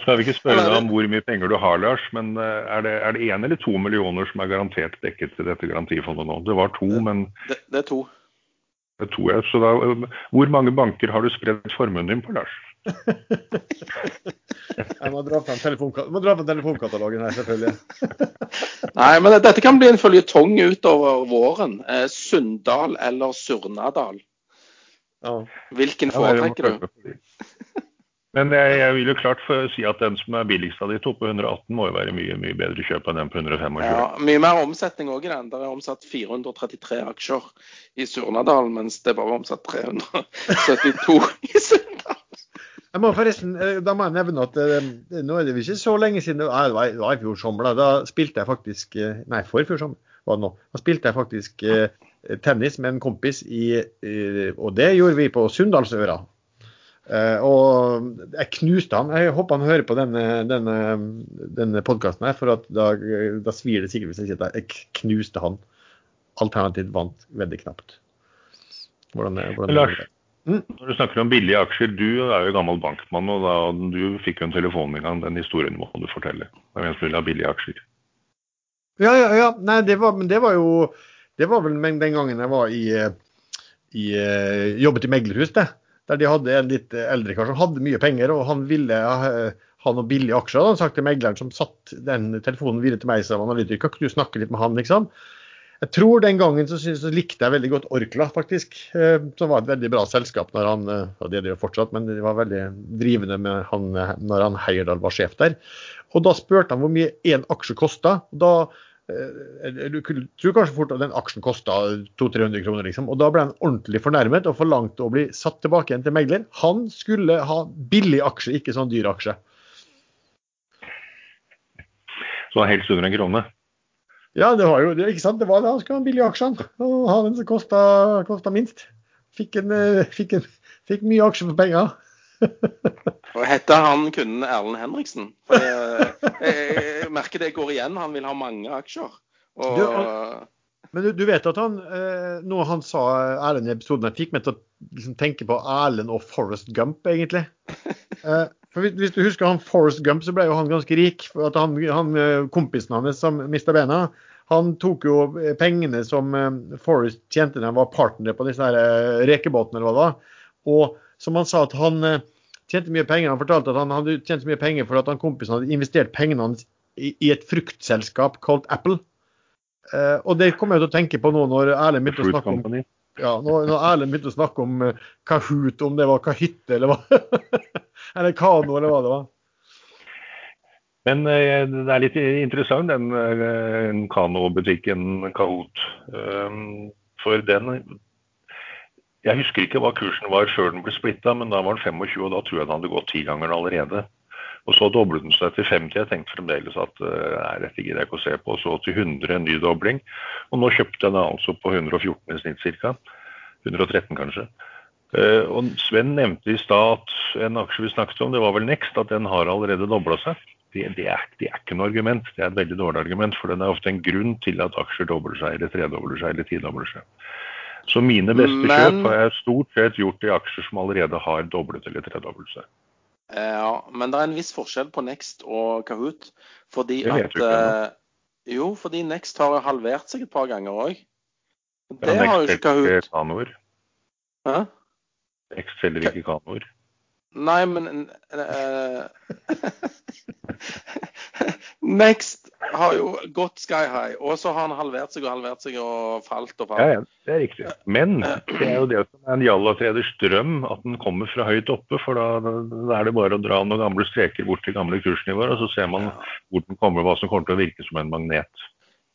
skal vi ikke spørre deg om hvor mye penger du har, Lars, men eh, er det, er én eller to millioner som er garantert dekket til dette garantifondet nå? Det var to, men Det, det er to. Det er to ja. Så da, hvor mange banker har du spredd formuen din på, Lars? jeg må dra fram telefonkatalogen her, selvfølgelig. Nei, men dette kan bli en føljetong utover våren. Eh, Sunndal eller Surnadal? Ja. Hvilken foretrekker du? Men jeg, jeg, vil jo klart si at den som er billigst av de to, på 118, må jo være mye mye bedre kjøp enn den på 125. Ja, mye mer omsetning òg i den. Der er omsatt 433 aksjer i Surnadal, mens det bare er omsatt 372 i Sunndal. Jeg må forresten, eh, Da må jeg nevne at eh, nå er det ikke så lenge siden det var i fjor sommer. Da spilte jeg faktisk eh, Nei, forfjor sommer var det nå. Da spilte jeg faktisk tennis med en kompis i Og det gjorde vi på Sunndalsøra. Uh, og jeg knuste han. Jeg håper han hører på denne, denne, denne podkasten, for da, da, svir det sikkert hvis jeg sier at jeg knuste han. Alternativt vant veldig knapt. Hvordan, hvordan Lars, mm? når du snakker om billige aksjer, du er jo gammel bankmann, og da, du fikk jo en telefon en gang. Den historien må du fortelle. Det er en som vil ha billige aksjer. Ja, ja, ja. Nei, det var, men det var jo Det var vel den gangen jeg var i, i jobbet i meglerhus, det der de hadde en litt eldre kar som hadde mye penger, og han ville ha noen billige aksjer. Han sagt til megleren som satt den telefonen videre til meg som analytiker, kan du snakke litt med han, liksom? Jeg tror den gangen så, så likte jeg veldig godt Orkla, faktisk. Eh, som var et veldig bra selskap når han eh, og det er det jo fortsatt, men de var veldig drivende med han når han Heierdal var sjef der. Og da spurte han hvor mye én aksje kosta. Da Eh, du tror kanskje fort at den aksjen kosta 200-300 kroner, liksom. Og da ble han ordentlig fornærmet og forlangte å bli satt tilbake igjen til megler. Han skulle ha billig aksje, ikke sånn dyr aksje. Så helst under en krone? Ja, det var jo det, ikke sant. Det var det. Han skulle ha en billig aksje, han. Og ha den som kosta minst. Fikk, en, eh, fikk, en, fikk mye aksjer for penger. Og Heter han kunden Erlend Henriksen? For jeg, jeg, jeg, merker det går igjen. Han vil ha mange aksjer. Og... Du, men du, du, vet at han, eh, noe han sa Erlend i episoden, fikk meg til å liksom, tenke på Erlend og Forest Gump, egentlig. Eh, for hvis, hvis, du husker han Forrest Gump, så ble jo han ganske rik. for at han, han eh, Kompisen hans som mista bena, han tok jo pengene som Forrest tjente da han var partner på disse her rekebåtene, eller hva det var. Og som han sa at han eh, tjente mye penger. Han fortalte at han hadde tjent så mye penger for at han kompisen hadde investert pengene hans i, i et fruktselskap kalt Apple. Uh, og det kommer jeg til å tenke på nå når Erlend begynte å snakke om ja, når, når Erlend begynte å snakke om uh, Kahoot, om det var Kahytte eller hva Eller Kano, eller hva det var. Men uh, det er litt interessant, den uh, kanobutikken Kahoot. for den jeg husker ikke hva kursen var før den ble splitta, men da var den 25, og da tror jeg den hadde gått ti ganger allerede. Og så doblet den seg til 50. Jeg tenkte fremdeles at eh, nei, dette gidder jeg ikke å se på. Og så til 100, en ny dobling. Og nå kjøpte jeg den altså på 114 i snitt ca. 113 kanskje. Eh, og Sven nevnte i stad at en aksje vi snakket om, det var vel Next, at den har allerede dobla seg. Det, det, er, det, er, ikke noe argument, det er et veldig dårlig argument. For den er ofte en grunn til at aksjer dobler seg, eller tredobler seg, eller tidobler seg. Så mine beste Men... kjøp har jeg stort sett gjort i aksjer som allerede har doblet eller tredoblet seg. Ja, men det er en viss forskjell på Next og Kahoot. Fordi at uh, Jo, fordi Next har halvert seg et par ganger òg. Det ja, har jo ikke Kahoot. Kanoer. Hæ? Next selger ikke kanoer. Nei, men uh, Next har jo gått sky high, og så har han halvert seg og halvert seg og falt og falt. Ja, ja, det er riktig. Men det er jo det som er en Jalla-treders drøm, at den kommer fra høyt oppe. For da, da, er det bare å dra noen gamle streker bort til gamle kursnivåer, og så ser man ja. hvor den kommer, hva som kommer til å virke som en magnet.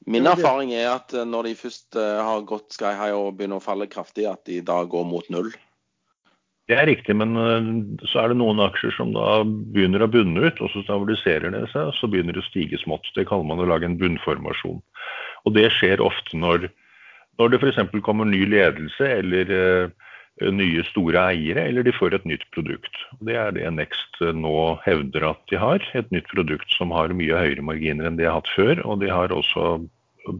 Min erfaring er at når de først eh, har gått sky high og begynner å falle kraftig, at de da går mot null. Det er riktig, men eh, så er det noen aksjer som da begynner å bunne ut, og så stabiliserer det seg, og så begynner det å stige smått. Det kaller man å lage en bunnformasjon. Og det skjer ofte når, når det f.eks. kommer ny ledelse eller uh, nye store eiere, eller de får et nytt produkt. Det er det Next eh, nå hevder at de har. Et nytt produkt som har mye høyere marginer enn de har hatt før. Og de har også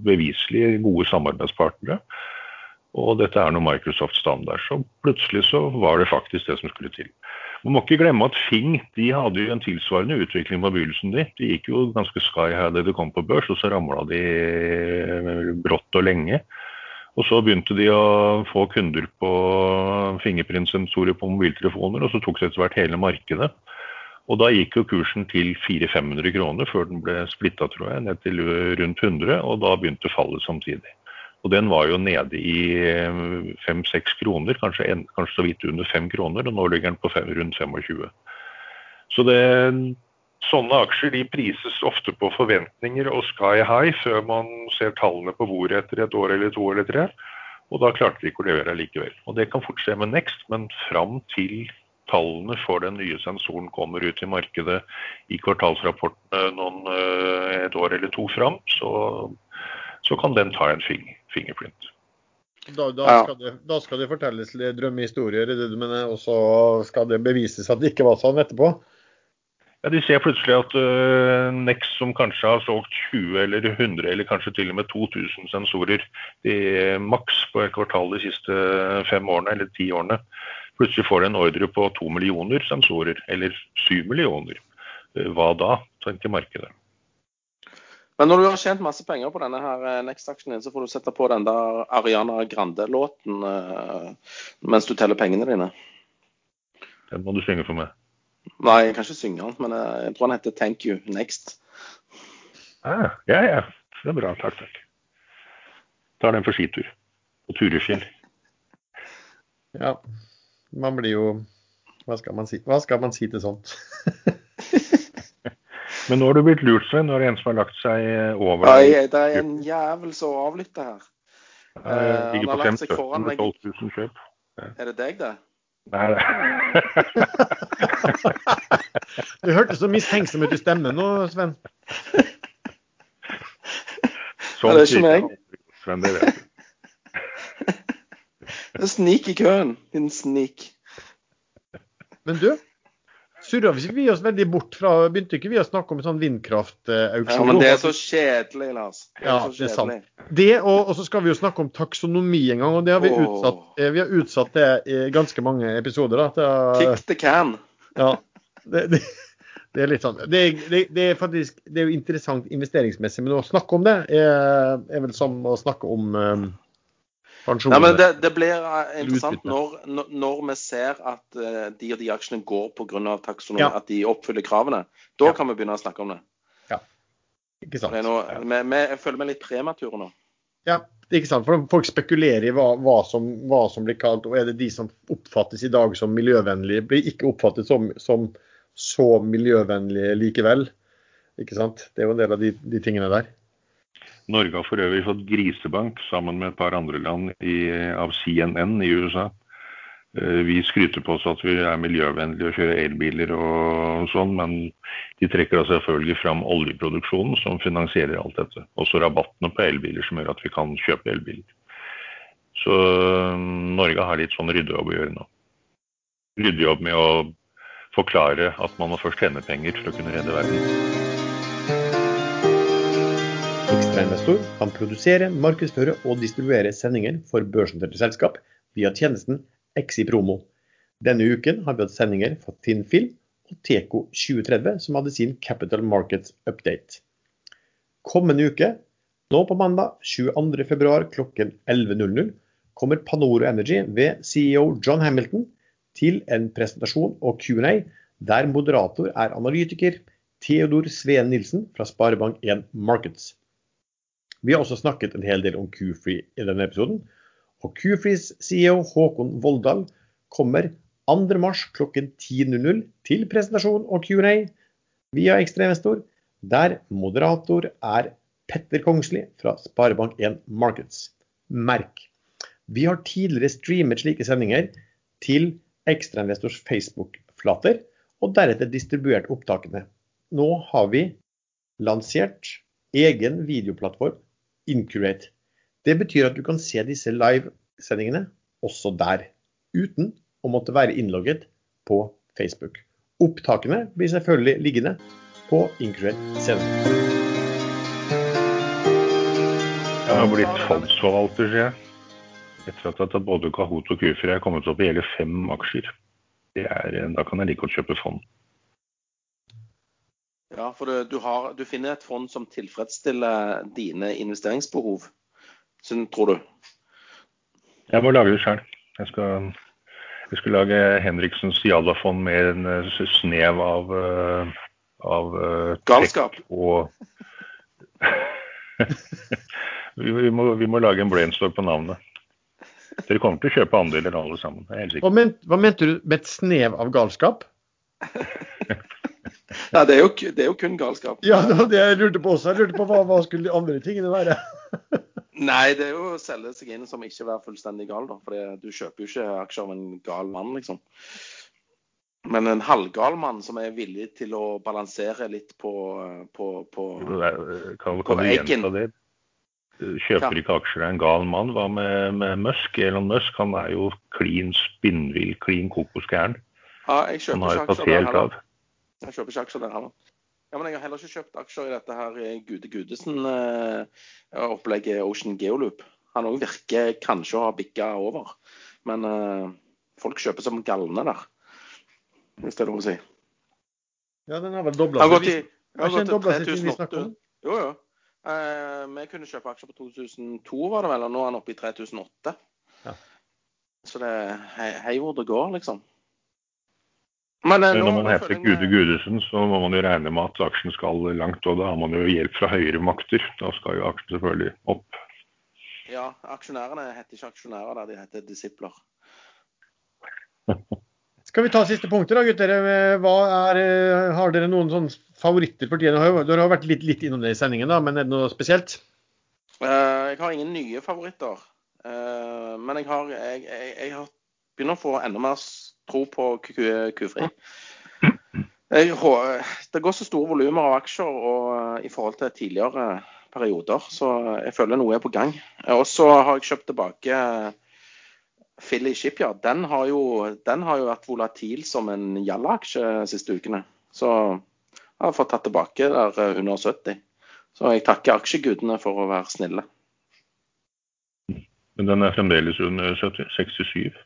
beviselig gode samarbeidspartnere. Og dette er noe Microsoft standard. Så plutselig så var det faktisk det som skulle til. Man må ikke glemme at Fing de hadde jo en tilsvarende utvikling på begynnelsen. De, de gikk jo ganske sky high da de kom på børs, og så ramla de brått og lenge. Og så begynte de å få kunder på fingerprintsensorer på mobiltelefoner, og så tok det etter hvert hele markedet. Og da gikk jo kursen til 400-500 kroner før den ble splitta, tror jeg, ned til rundt 100, og da begynte fallet samtidig. Og den var jo nede i eh, fem-seks kroner, kanskje, en, kanskje, så vidt under fem kroner, og nå ligger den på fem, rundt 25. Så det, sånne aksjer de prises ofte på forventninger og sky high før man ser tallene på bordet etter et år eller to eller tre. Og da klarte de ikke å levere likevel. Og det kan fort skje med Next, men fram til tallene for den nye sensoren kommer ut i markedet i kvartalsrapportene noen, eh, et år eller to fram, så, så kan den ta en fing fingerprint. Da, da, skal det, da, skal det, fortelles drømmehistorier, det du og så skal det bevises at det ikke var sånn etterpå? Ja, De ser plutselig at uh, Nex, som kanskje har solgt 20 eller 100 eller kanskje til og med 2000 sensorer de, maks på et kvartal de siste fem årene eller ti årene, plutselig får de en ordre på to millioner sensorer, eller syv millioner. Uh, hva da, tenker markedet. Men når du har tjent masse penger på denne her eh, Next-aksjen din, så får du sette på den der Ariana Grande-låten uh, mens du teller pengene dine. Den må du synge for meg. Nei, jeg kan ikke synge den, men eh, jeg tror den heter 'Thank You Next'. Ah, ja, ja. Det er bra. Takk, takk. Tar den for skitur. Og turefjell. Ja. Man blir jo Hva skal man si, Hva skal man si til sånt? Men nå har du blitt lurt, Svein. Nå er det en som har lagt seg eh, over deg. Nei, det er en jævel som avlytter her. Uh, han har lagt seg foran meg. kjøp. Er det deg, det? Nei, det Du hørtes så mistenksom ut i stemmen nå, Sven. Sånn det er ikke meg. Sven, det vet du. Det er snik i køen, din snik. Men du, surra vi oss veldig bort fra Begynte ikke vi å snakke om sånn vindkraftauksjon? Ja, men det er så kjedelig, Lars. Det ja, det er sant. Det, og, og, så skal vi jo snakke om taksonomi en gang, og det har vi utsatt. Eh, vi har utsatt det i ganske mange episoder. Da, til, Kick the can. Ja. Det, det, det er litt sånn. Det, er faktisk det er jo interessant investeringsmessig, men å snakke om det er, er vel som å snakke om Nei, men det, det blir eh, interessant når, når, vi ser at uh, de og de aksjene går pga. taksonomi, ja. at de oppfyller kravene. Da ja. kan vi begynne å snakke om det. Ja, ikke sant. Noe, vi, vi, jeg føler meg litt premature nå. Ja, ikke sant. For folk spekulerer i hva, hva, som, hva, som, blir kalt, og er det de som oppfattes i dag som miljøvennlige, blir ikke oppfattet som, som så miljøvennlige likevel. Ikke sant. Det er jo en del av de, de tingene der. Norge har for øvrig fått grisebank sammen med et par andre land i, av CNN i USA. Eh, vi skryter på oss at vi er miljøvennlige og kjører elbiler og sånn, men de trekker da selvfølgelig fram oljeproduksjonen som finansierer alt dette. Også rabattene på elbiler som gjør at vi kan kjøpe elbiler. Så eh, Norge har litt sånn ryddejobb å gjøre nå. Ryddejobb med å forklare at man må først tjene penger for å kunne redde verden. Ekstrainvestor kan produsere, markedsføre og distribuere sendinger for børsnoterte selskap via tjenesten Exipromo. Denne uken har vi hatt sendinger fra Tinn Film og Teco 2030, som hadde sin Capital Markets Update. Kommende uke, nå på mandag 22.2 klokken 11.00, kommer Panoro Energy ved CEO John Hamilton til en presentasjon og Q&A der moderator er analytiker Theodor Sveen Nilsen fra Sparebank1 Markets. Vi har også snakket en hel del om Q-Free i denne episoden. Og Q-Frees CEO Håkon Voldal kommer 2.3 klokken 10.00 til presentasjon og Q&A via Ekstrainvestor, der moderator er Petter Kongsli fra Sparebank1 Markets. Merk! Vi har tidligere streamet slike sendinger til ekstrainvestors Facebook-flater, og deretter distribuert opptakene. Nå har vi lansert egen videoplattform, Incurate. Det betyr at du kan se disse livesendingene også der, uten å måtte være innlogget på Facebook. Opptakene blir selvfølgelig liggende på Incurate senere. Jeg har blitt fondsforvalter, sier jeg. Etter at både Kahoot og Q4 er kommet opp i hele fem aksjer. Er, da kan jeg like godt kjøpe fond. Ja, for du, du, har, du, finner et fond som tilfredsstiller dine investeringsbehov, tror du? Jeg må lage det sjøl. Jeg, jeg, skal lage Henriksens Jalla-fond med en eh, snev av, eh, av eh, Galskap. Og vi, vi, må, vi, må, lage en brainstorm på navnet. Dere kommer til å kjøpe andeler alle sammen. Jeg er helt. Hva, ment, hva mente du med et snev av galskap? Nei, det er, jo, det er, jo, kun galskap. Ja, det var det jeg lurte på også. Jeg lurte på hva, hva skulle de andre tingene være? Nei, det er jo å selge seg inn som ikke være fullstendig gal, da. For du kjøper jo ikke aksjer av en gal mann, liksom. Men en halvgal mann som er villig til å balansere litt på, på, på, kan, kan du gjenta det? kjøper ikke aksjer av en gal mann. Hva med, med, Musk? Elon Musk han er jo klin spinnvill, klin kokosgæren. Ja, jeg kjøper ikke aksjer der heller. Jeg kjøper ikke aksjer der heller. Ja, men jeg har heller ikke kjøpt aksjer i dette her Gude Gudesen-opplegget eh, Ocean Geoloop. Han òg virker kanskje å ha bikka over. Men eh, folk kjøper som galne der, hvis det er lov å si. Ja, den har vel dobla seg. Den har gått til 3800. Jo, jo. Uh, vi kunne kjøpe aksjer på 2002, var det vel, og nå er han oppe i 3008. Ja. Så det er hei, hei hvor det går, liksom. Men, uh, når man heter Gude Gudesen, så må man jo regne med at aksjen skal langt, og da har man jo hjelp fra høyere makter. Da skal jo aksjen selvfølgelig opp. Ja, aksjonærene heter ikke aksjonærer der, de heter disipler. Skal vi ta siste punktet da, gutter? Er, eh, har dere noen sånne favoritter for tiden? Dere har vært litt, litt innom det i sendingen, da, men er det noe spesielt? Uh, jeg har ingen nye favoritter. Uh, men jeg har, jeg, jeg, jeg har begynner å få enda mer tro på Q-fri. Det går så store volumer av aksjer og, i forhold til tidligere perioder, så jeg føler noe er på gang. Og så har jeg kjøpt tilbake Philly Shipyard den har, jo, den har jo vært volatil som en Jalla-aksje de siste ukene. Så jeg har fått tatt tilbake der eh, under 70. Så jeg takker aksjegudene for å være snille. Men den er fremdeles under 70, 67?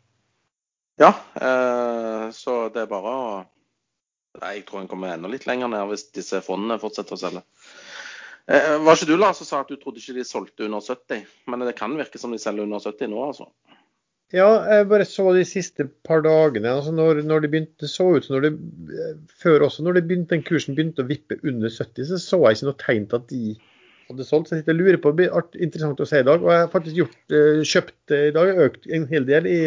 Ja, eh, så det er bare å Nei, Jeg tror den kommer enda litt lenger ned hvis disse fondene fortsetter å selge. Eh, var ikke du Lars, som sa at du trodde ikke de solgte under 70? Men det kan virke som de selger under 70 nå, altså? Ja, jeg bare så de siste par dagene. altså Når, når det begynte, så ut som når det før også, når det begynte, den kursen begynte å vippe under 70, så så jeg ikke noe tegn til at de hadde solgt. Så jeg lurer på, det blir interessant å se i dag. Og jeg har faktisk gjort, eh, kjøpt eh, i dag, økt en hel del i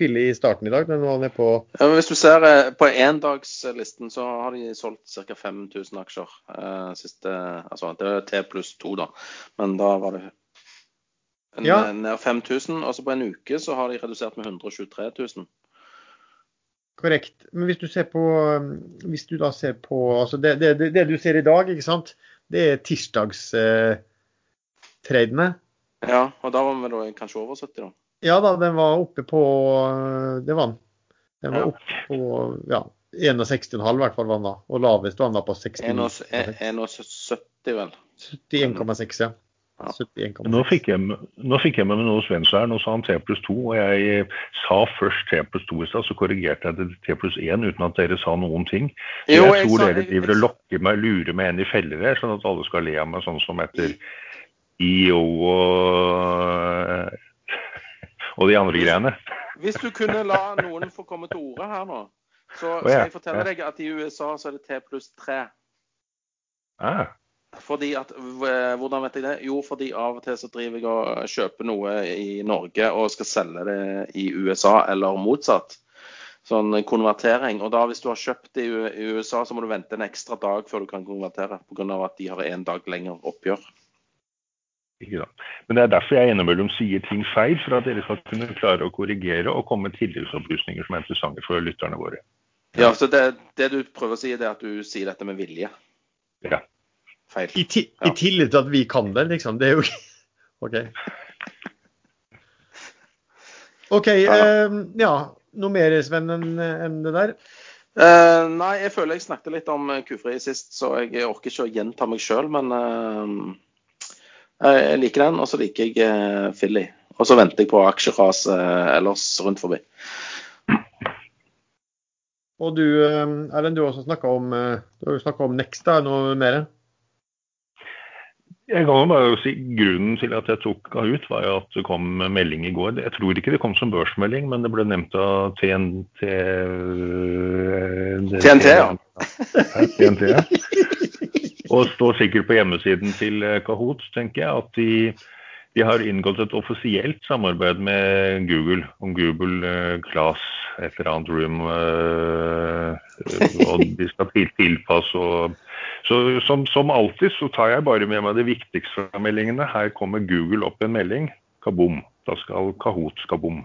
Philly i starten i dag. Den var ned på ja, Hvis du ser eh, på endagslisten, så har de solgt ca. 5000 aksjer. Eh, siste, altså Det er T pluss to, da. Men da var det ja. nær 5000. Og så på en uke så har de redusert med 123 000. Korrekt. Men hvis du ser på hvis du da ser på altså det, det, det, det du ser i dag, ikke sant, det er tirsdagstradene. ja, og da var vi da kanskje over 70, da? Ja da, den var oppe på Det var den. Den var oppe på ja, 61,5 i hvert fall var den da. Og lavest var den da på 61,70 vel. 71,6, ja. Ja. 71,6. Nå fikk, jeg, nå fikk jeg med meg noe svensk her. Nå sa han T pluss 2, og jeg sa først T pluss 2 i stad, så korrigerte jeg det til T pluss 1 uten at dere sa noen ting. Så Jo, jeg jeg tror sa- dere driver og lokker meg, lurer meg inn i feller her, sånn at alle skal le av meg sånn som etter IO og, og de andre greiene. Hvis du kunne la noen få komme til orde her nå, så skal ja. jeg fortelle deg at i USA så er det T pluss 3. Ah, Fordi at, Hvordan vet jeg det? Jo, fordi av og til så driver jeg og kjøper noe i Norge og skal selge det i USA, eller motsatt. Sånn konvertering. Og da hvis du har kjøpt det i USA, så må du vente en ekstra dag før du kan konvertere. Pga. at de har en dag lenger oppgjør. Ikke sant. Men det er derfor jeg innimellom sier ting feil, for at dere skal kunne klare å korrigere og komme med tilleggsopplysninger som er interessante for lytterne våre. Ja, så det, det du prøver å si, det er at du sier dette med vilje. Ja. Feil. I, ti, Ja. I tillit til at vi kan det, liksom. Det er jo OK. OK. Ja. eh, ja. Noe mer, Sven, enn en det der? Eh, nei, jeg føler jeg snakket litt om kufri sist, så jeg orker ikke å gjenta meg sjøl. Men eh, jeg liker den, og så liker jeg eh, Philly. Og så venter jeg på aksjeras eh, ellers rundt forbi. Og du, eh, Erlend, du har også snakka om, eh, om Next, da, noe mer? Jeg kan jo bare si Grunnen til at jeg tok ut, var jo at det kom melding i går. Jeg tror ikke det kom som børsmelding, men det ble nevnt av TNT TNT. Ja, TNT, ja. Og står sikkert på hjemmesiden til eh, Kahoot, tenker jeg, at de, de har inngått et offisielt samarbeid med Google om Google eh, Class, et eller annet room. eh, og de skal til, tilpasse og så som, som alltid så tar jeg bare med meg de viktigste fra meldingene. Her kommer Google opp en melding. Kabom. Da skal Kahoot skabom.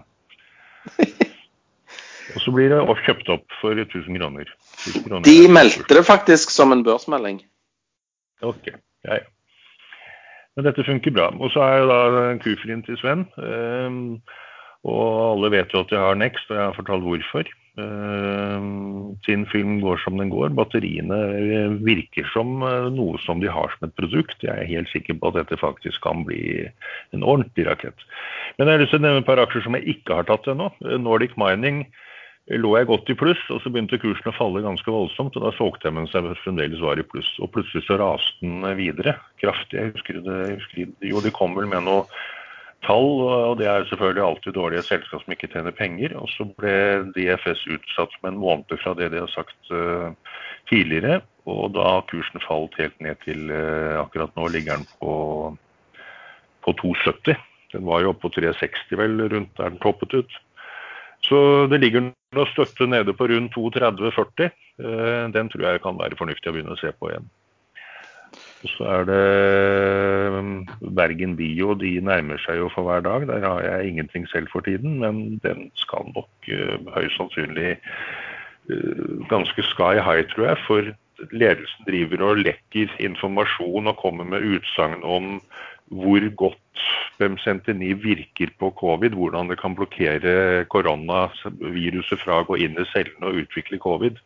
Og så blir det kjøpt opp for 1000 kroner. 1000 kroner De meldte det faktisk som en børsmelding. Ok, ja, ja. Men dette funker bra. Og så er jo da kufrien til Sven. ehm, og alle vet jo at jeg har Next, og jeg har fortalt hvorfor. Ehm, sin film går som den går. Batteriene virker som eh, noe som de har som et produkt. Jeg er helt sikker på at dette faktisk kan bli en ordentlig rakett. Men jeg har lyst til å nevne et par aksjer som jeg ikke har tatt ennå. Eh, Nordic Mining lå jeg godt i pluss, og så begynte kursen å falle ganske voldsomt. og Da solgte jeg mens jeg fremdeles var i pluss. Og plutselig så raste den videre kraftig. Jeg husker det, jeg husker, jo, de kom vel med noe tall, og det er selvfølgelig alltid dårlige selskap som ikke tjener penger. Og så ble DFS utsatt med en måned fra det de har sagt uh, tidligere. Og da kursen falt helt ned til uh, akkurat nå ligger den på, på 2,70. Den var jo oppe på 3,60 vel, rundt der den toppet ut. Så det ligger noe støtte nede på rundt 2,30-40. Eh, Den tror jeg kan være fornuftig å begynne å se på igjen. Så er det eh, Bergen Bio, de nærmer seg jo for hver dag. Der har jeg ingenting selv for tiden, men den skal nok eh, høyst sannsynlig eh, ganske sky high, tror jeg. For ledelsen driver og lekker informasjon og kommer med utsagn om hvor godt Bemsentini virker på covid, hvordan det kan blokkere koronaviruset fra å gå inn i cellene og utvikle covid.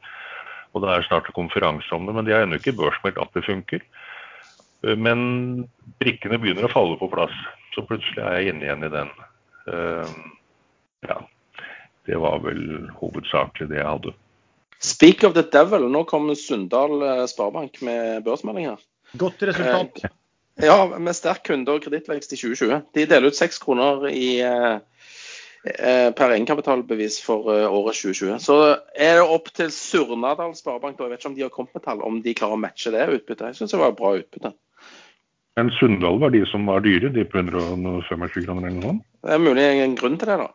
Og det er snart en konferanse om det, men de har ennå ikke børsmeldt at det funker. Eh, Men brikkene begynner å falle på plass, så plutselig er jeg inne igjen i den. Eh, Ja, det var vel hovedsakelig det jeg hadde. Speak of the devil. Nå kommer Sunndal eh, Sparebank med børsmeldinger. Godt resultat. Ja, med sterk kunde- og kredittvekst i 2020. De deler ut seks kroner i, eh, eh, per egenkapitalbevis for eh, året 2020. Så er det opp til Surnadal Sparebank, da. jeg vet ikke om de har kommet med tall, om de klarer å matche det utbyttet. Jeg syns det var bra utbytte. Men Sunndal var de som var dyre, de på 125 kroner eller noe sånt. Det er mulig en grunn til det, da.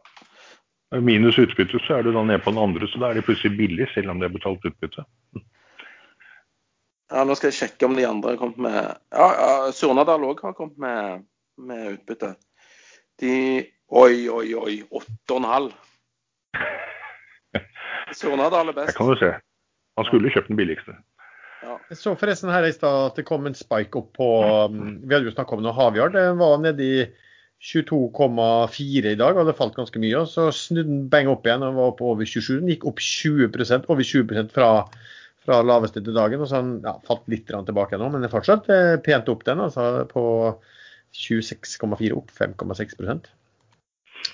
Minus utbytte, så er du da nede på den andre, så da er de plutselig billig, selv om de har betalt utbytte. Ja, Nå skal jeg sjekke om de andre har kommet med Ja, ja Surnadal òg har kommet med, med utbytte. De Oi, oi, oi. 8,5. Surnadal er best. Det kan du se. Han skulle kjøpt den billigste. Jeg så forresten her i stad at det kom en spike opp på um, Vi hadde jo snakka om noe havjard. Det var nede i 22,4 i dag, og det falt ganske mye. og Så snudde den bang opp igjen og var på over 27. Den gikk opp 20% over 20% fra, fra laveste til dagen. og så den ja, falt litt tilbake nå, men det er fortsatt eh, pent opp, den. altså På 26,4 opp 5,6%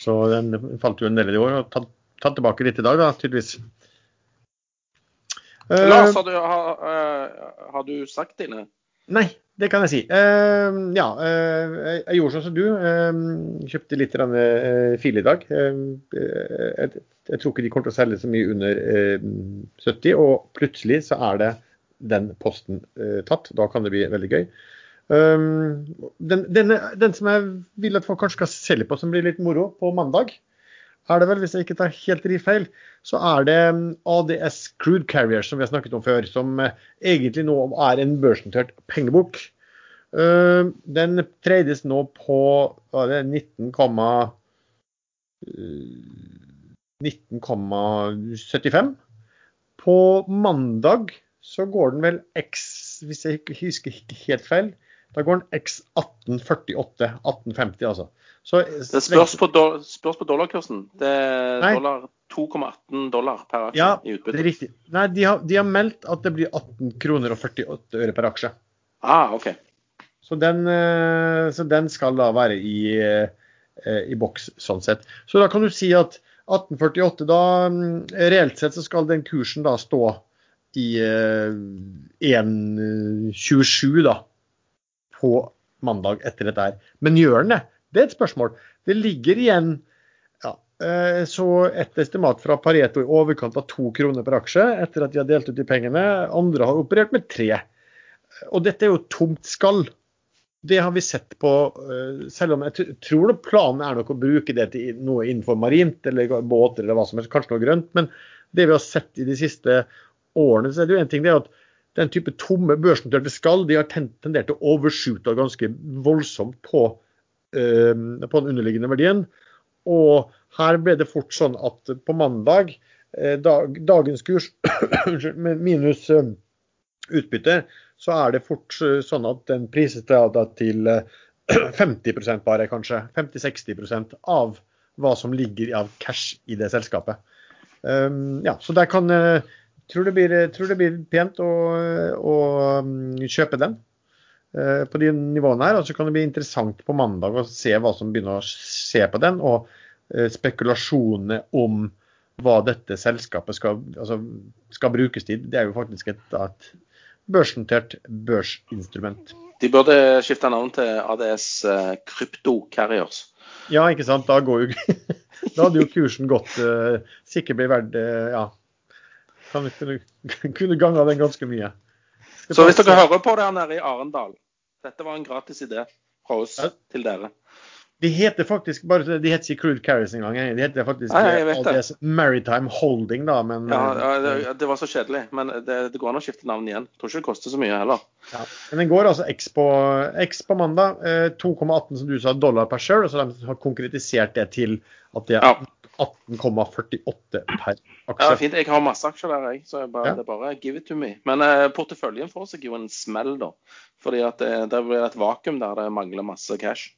Så den falt jo en del i år og tatt, tatt tilbake litt i dag, da, tydeligvis. Lars, har du, har, uh, har du sagt dine? Nei, det kan jeg si. Uh, ja, uh, jeg gjorde sånn som du. Uh, kjøpte litt fil i dag. Jeg, jeg, tror ikke de kommer til å selge så mye under 70, og plutselig så er det den posten tatt. Da kan det bli veldig gøy. Den, denne, den, som jeg vil at folk kanskje skal selge på, som blir litt moro, på mandag, er det vel, hvis jeg ikke tar helt feil, så er det um, ADS Crude Carrier, som vi har snakket om før, som uh, egentlig nå er en børsnotert pengebok. Uh, den trades nå på 19,75. 19,75. På mandag så går den vel X, hvis jeg ikke husker helt feil, da går den X1848. 1850, altså. Så, det spørs på, do, spørs på dollarkursen. Det er dollar 2,18 dollar per aksje ja, i utbytte. Det er riktig. Nei, de har, de har, meldt at det blir 18 kroner og 48 øre per aksje. Ah, ok. Så den, eh, så den skal da være i, eh, i, boks, sånn sett. Så da kan du si at 1848, da mm, reelt sett så skal den kursen da stå i 1,27 eh, da på mandag etter dette her. Men gjør den det? Det er et spørsmål. Det ligger igjen ja, eh, så et estimat fra Pareto i overkant av to kroner per aksje etter at de har delt ut de pengene. Andre har operert med tre. Og dette er jo tomt skall. Det har vi sett på, eh, selv om jeg tror planen er nok å bruke det til noe innenfor marint eller båter eller hva som helst, kanskje noe grønt. Men det vi har sett i de siste årene, så er det jo en ting det er at den type tomme børsnoterte skall de har tendert til å overshoote ganske voldsomt på, på, den underliggende verdien. Og her ble det fort sånn at på mandag, uh, dag, dagens kurs minus uh, utbytte, så er det fort sånn at den prises til 50 bare, kanskje. 50-60% av hva som ligger av cash i det selskapet. Um, ja, så der kan tror det blir, tror det blir pent å, å, mm, kjøpe den eh, på de nivåene her. Og så kan det bli interessant på mandag å se hva som begynner å se på den, og eh, spekulasjonene om hva dette selskapet skal, altså, skal brukes til. Det er jo faktisk et, et børsnotert børsinstrument. De burde skifte navn til ADS Krypto Carriers. Ja, ikke sant. Da, går jo, da hadde jo kursen gått sikkert blitt verdt ja, kan vi kunne, kunne ganga den ganske mye. Så hvis dere hører på det her nede i Arendal, dette var en gratis idé fra oss ja. til dere. De heter faktisk bare, de heter ikke Crude Carriers engang. De heter faktisk Nei, ADS Maritime Holding, da. Men, ja, ja det, det, var så kjedelig. Men det, det, går an å skifte navn igjen. Jeg tror ikke det koster så mye heller. Ja. Men den går altså X på, X på mandag. 2,18 eh, som du sa, dollar per share. Og så har de konkretisert det til at det er 18,48 per aksje. Ja, fint. Jeg har masse aksjer der, jeg. Så jeg bare, ja. det er bare give it to me. Men uh, porteføljen får seg jo en smell, da. Fordi at det, det blir et vakuum der det mangler masse cash.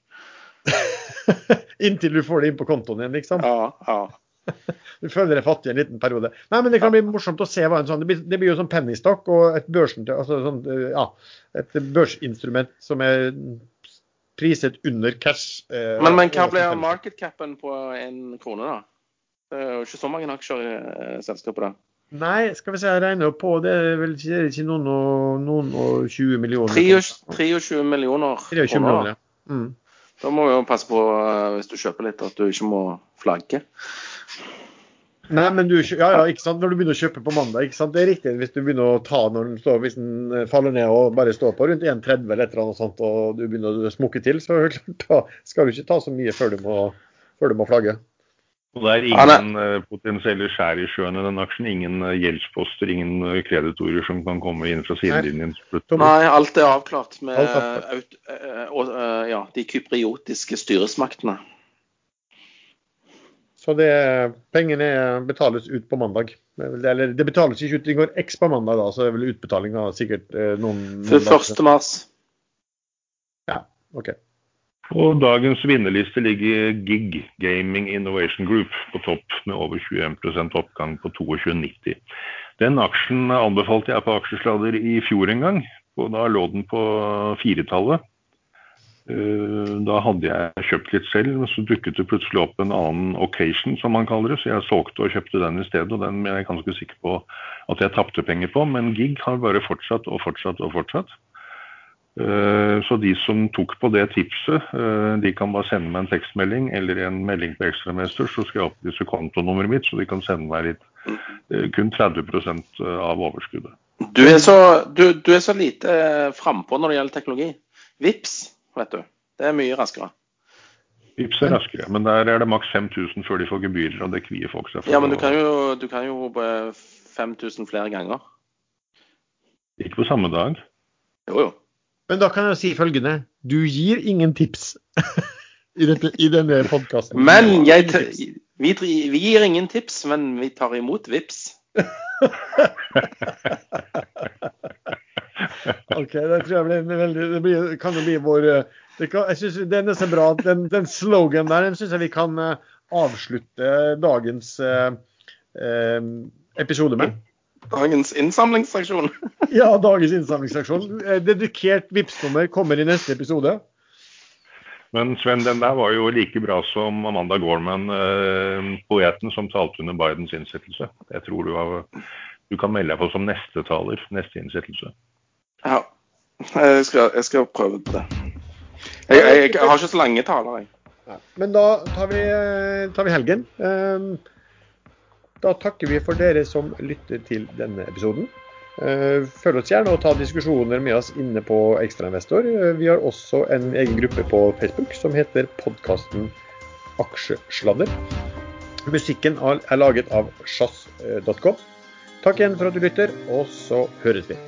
Inntil du får det inn på kontoen din, liksom? Ja, ja. Du føler deg fattig en liten periode. Nei, men Det kan bli morsomt å se hva en sånn Det blir, det blir jo sånn pennystokk og et, børsen, altså sånn, ja, et børsinstrument som er priset under cash. Eh, men, men hva blir markedcapen på en krone, da? Det er jo ikke så mange aksjer i eh, selskapet, da. Nei, skal vi se, jeg regner på det er vel ikke, er ikke noen, og, noen og 20 millioner? 23 millioner 23 millioner, ja. Mm. Da må vi jo passe på, eh, hvis du kjøper litt, at du ikke må flagge. Nei, men du, ja, ja, ikke sant? Når du begynner å kjøpe på mandag, ikke sant? det er riktig. Hvis du begynner å ta når den står, hvis den eh, faller ned og bare står på rundt 1,30 eller et eller annet sånt, og du begynner å smukke til, så da skal du ikke ta så mye før du må, før du må flagge. Og det er ingen uh, potensielle skjær i sjøen i den aksjen? Ingen uh, gjeldsposter, ingen uh, kreditorer som kan komme inn fra sidelinjen? Nei, alt er avklart med alt ja, de kypriotiske styresmaktene. Så det, pengene betales ut på mandag. Eller det betales ikke ut, det går X på mandag, da, så er vel utbetalinga sikkert eh, noen, noen 1. mars. Ja, OK. På dagens vinnerliste ligger GIG, Gaming Innovation Group, på topp med over 21% oppgang på 22,90. Den aksjen anbefalte jeg på aksjesladder i fjor en gang, og da lå den på firetallet. Eh, da hadde jeg kjøpt litt selv, men så dukket det plutselig opp en annen occasion, som man kaller det. Så jeg solgte og kjøpte den i stedet, og den er jeg ganske sikker på at jeg tapte penger på. Men gig har bare fortsatt og fortsatt og fortsatt. Eh, så de som tok på det tipset, eh, de kan bare sende meg en tekstmelding eller en melding til Ekstramester, så skal jeg opplyse kontonummeret mitt, så de kan sende meg litt, kun 30% av overskuddet. Du er så, du, du er så lite frampå når det gjelder teknologi. Vips vet du. Det er mye raskere. Vips er raskere, men der er det maks 5000 før de får gebyrer, og det kvier folk seg for. Ja, men du kan jo, du kan jo 5000 flere ganger. Ikke på samme dag. Jo, jo. Men da kan jeg si følgende. Du gir ingen tips i, dette, i denne podkasten. Men jeg, vi, vi, gir ingen tips, men vi tar imot vips. OK, det tror jeg blir veldig Det blir, kan jo bli vår Det kan, Jeg synes Den er så bra. Den, den slogan der den syns jeg vi kan uh, avslutte dagens uh, uh, episode med. Dagens innsamlingsaksjon? ja, dagens innsamlingsaksjon. Dedikert Vipps-nummer kommer i neste episode. Men Sven, den der var jo like bra som Amanda Gorman, poeten som talte under Bidens innsettelse. Jeg tror du, har, du kan melde deg på som neste taler, neste innsettelse. Ja. Jeg skal, jeg skal prøve det. Jeg, jeg, jeg, har ikke så lange taler, jeg. Men da tar vi, tar vi helgen. Ehm, da takker vi for dere som lytter til denne episoden. Ehm, følg oss gjerne og ta diskusjoner med oss inne på Ekstrainvestor. Ehm, vi har også en egen gruppe på Facebook som heter podkasten Aksjesladder. Musikken er laget av sjazz.com. Takk igjen for at du lytter, og så høres vi.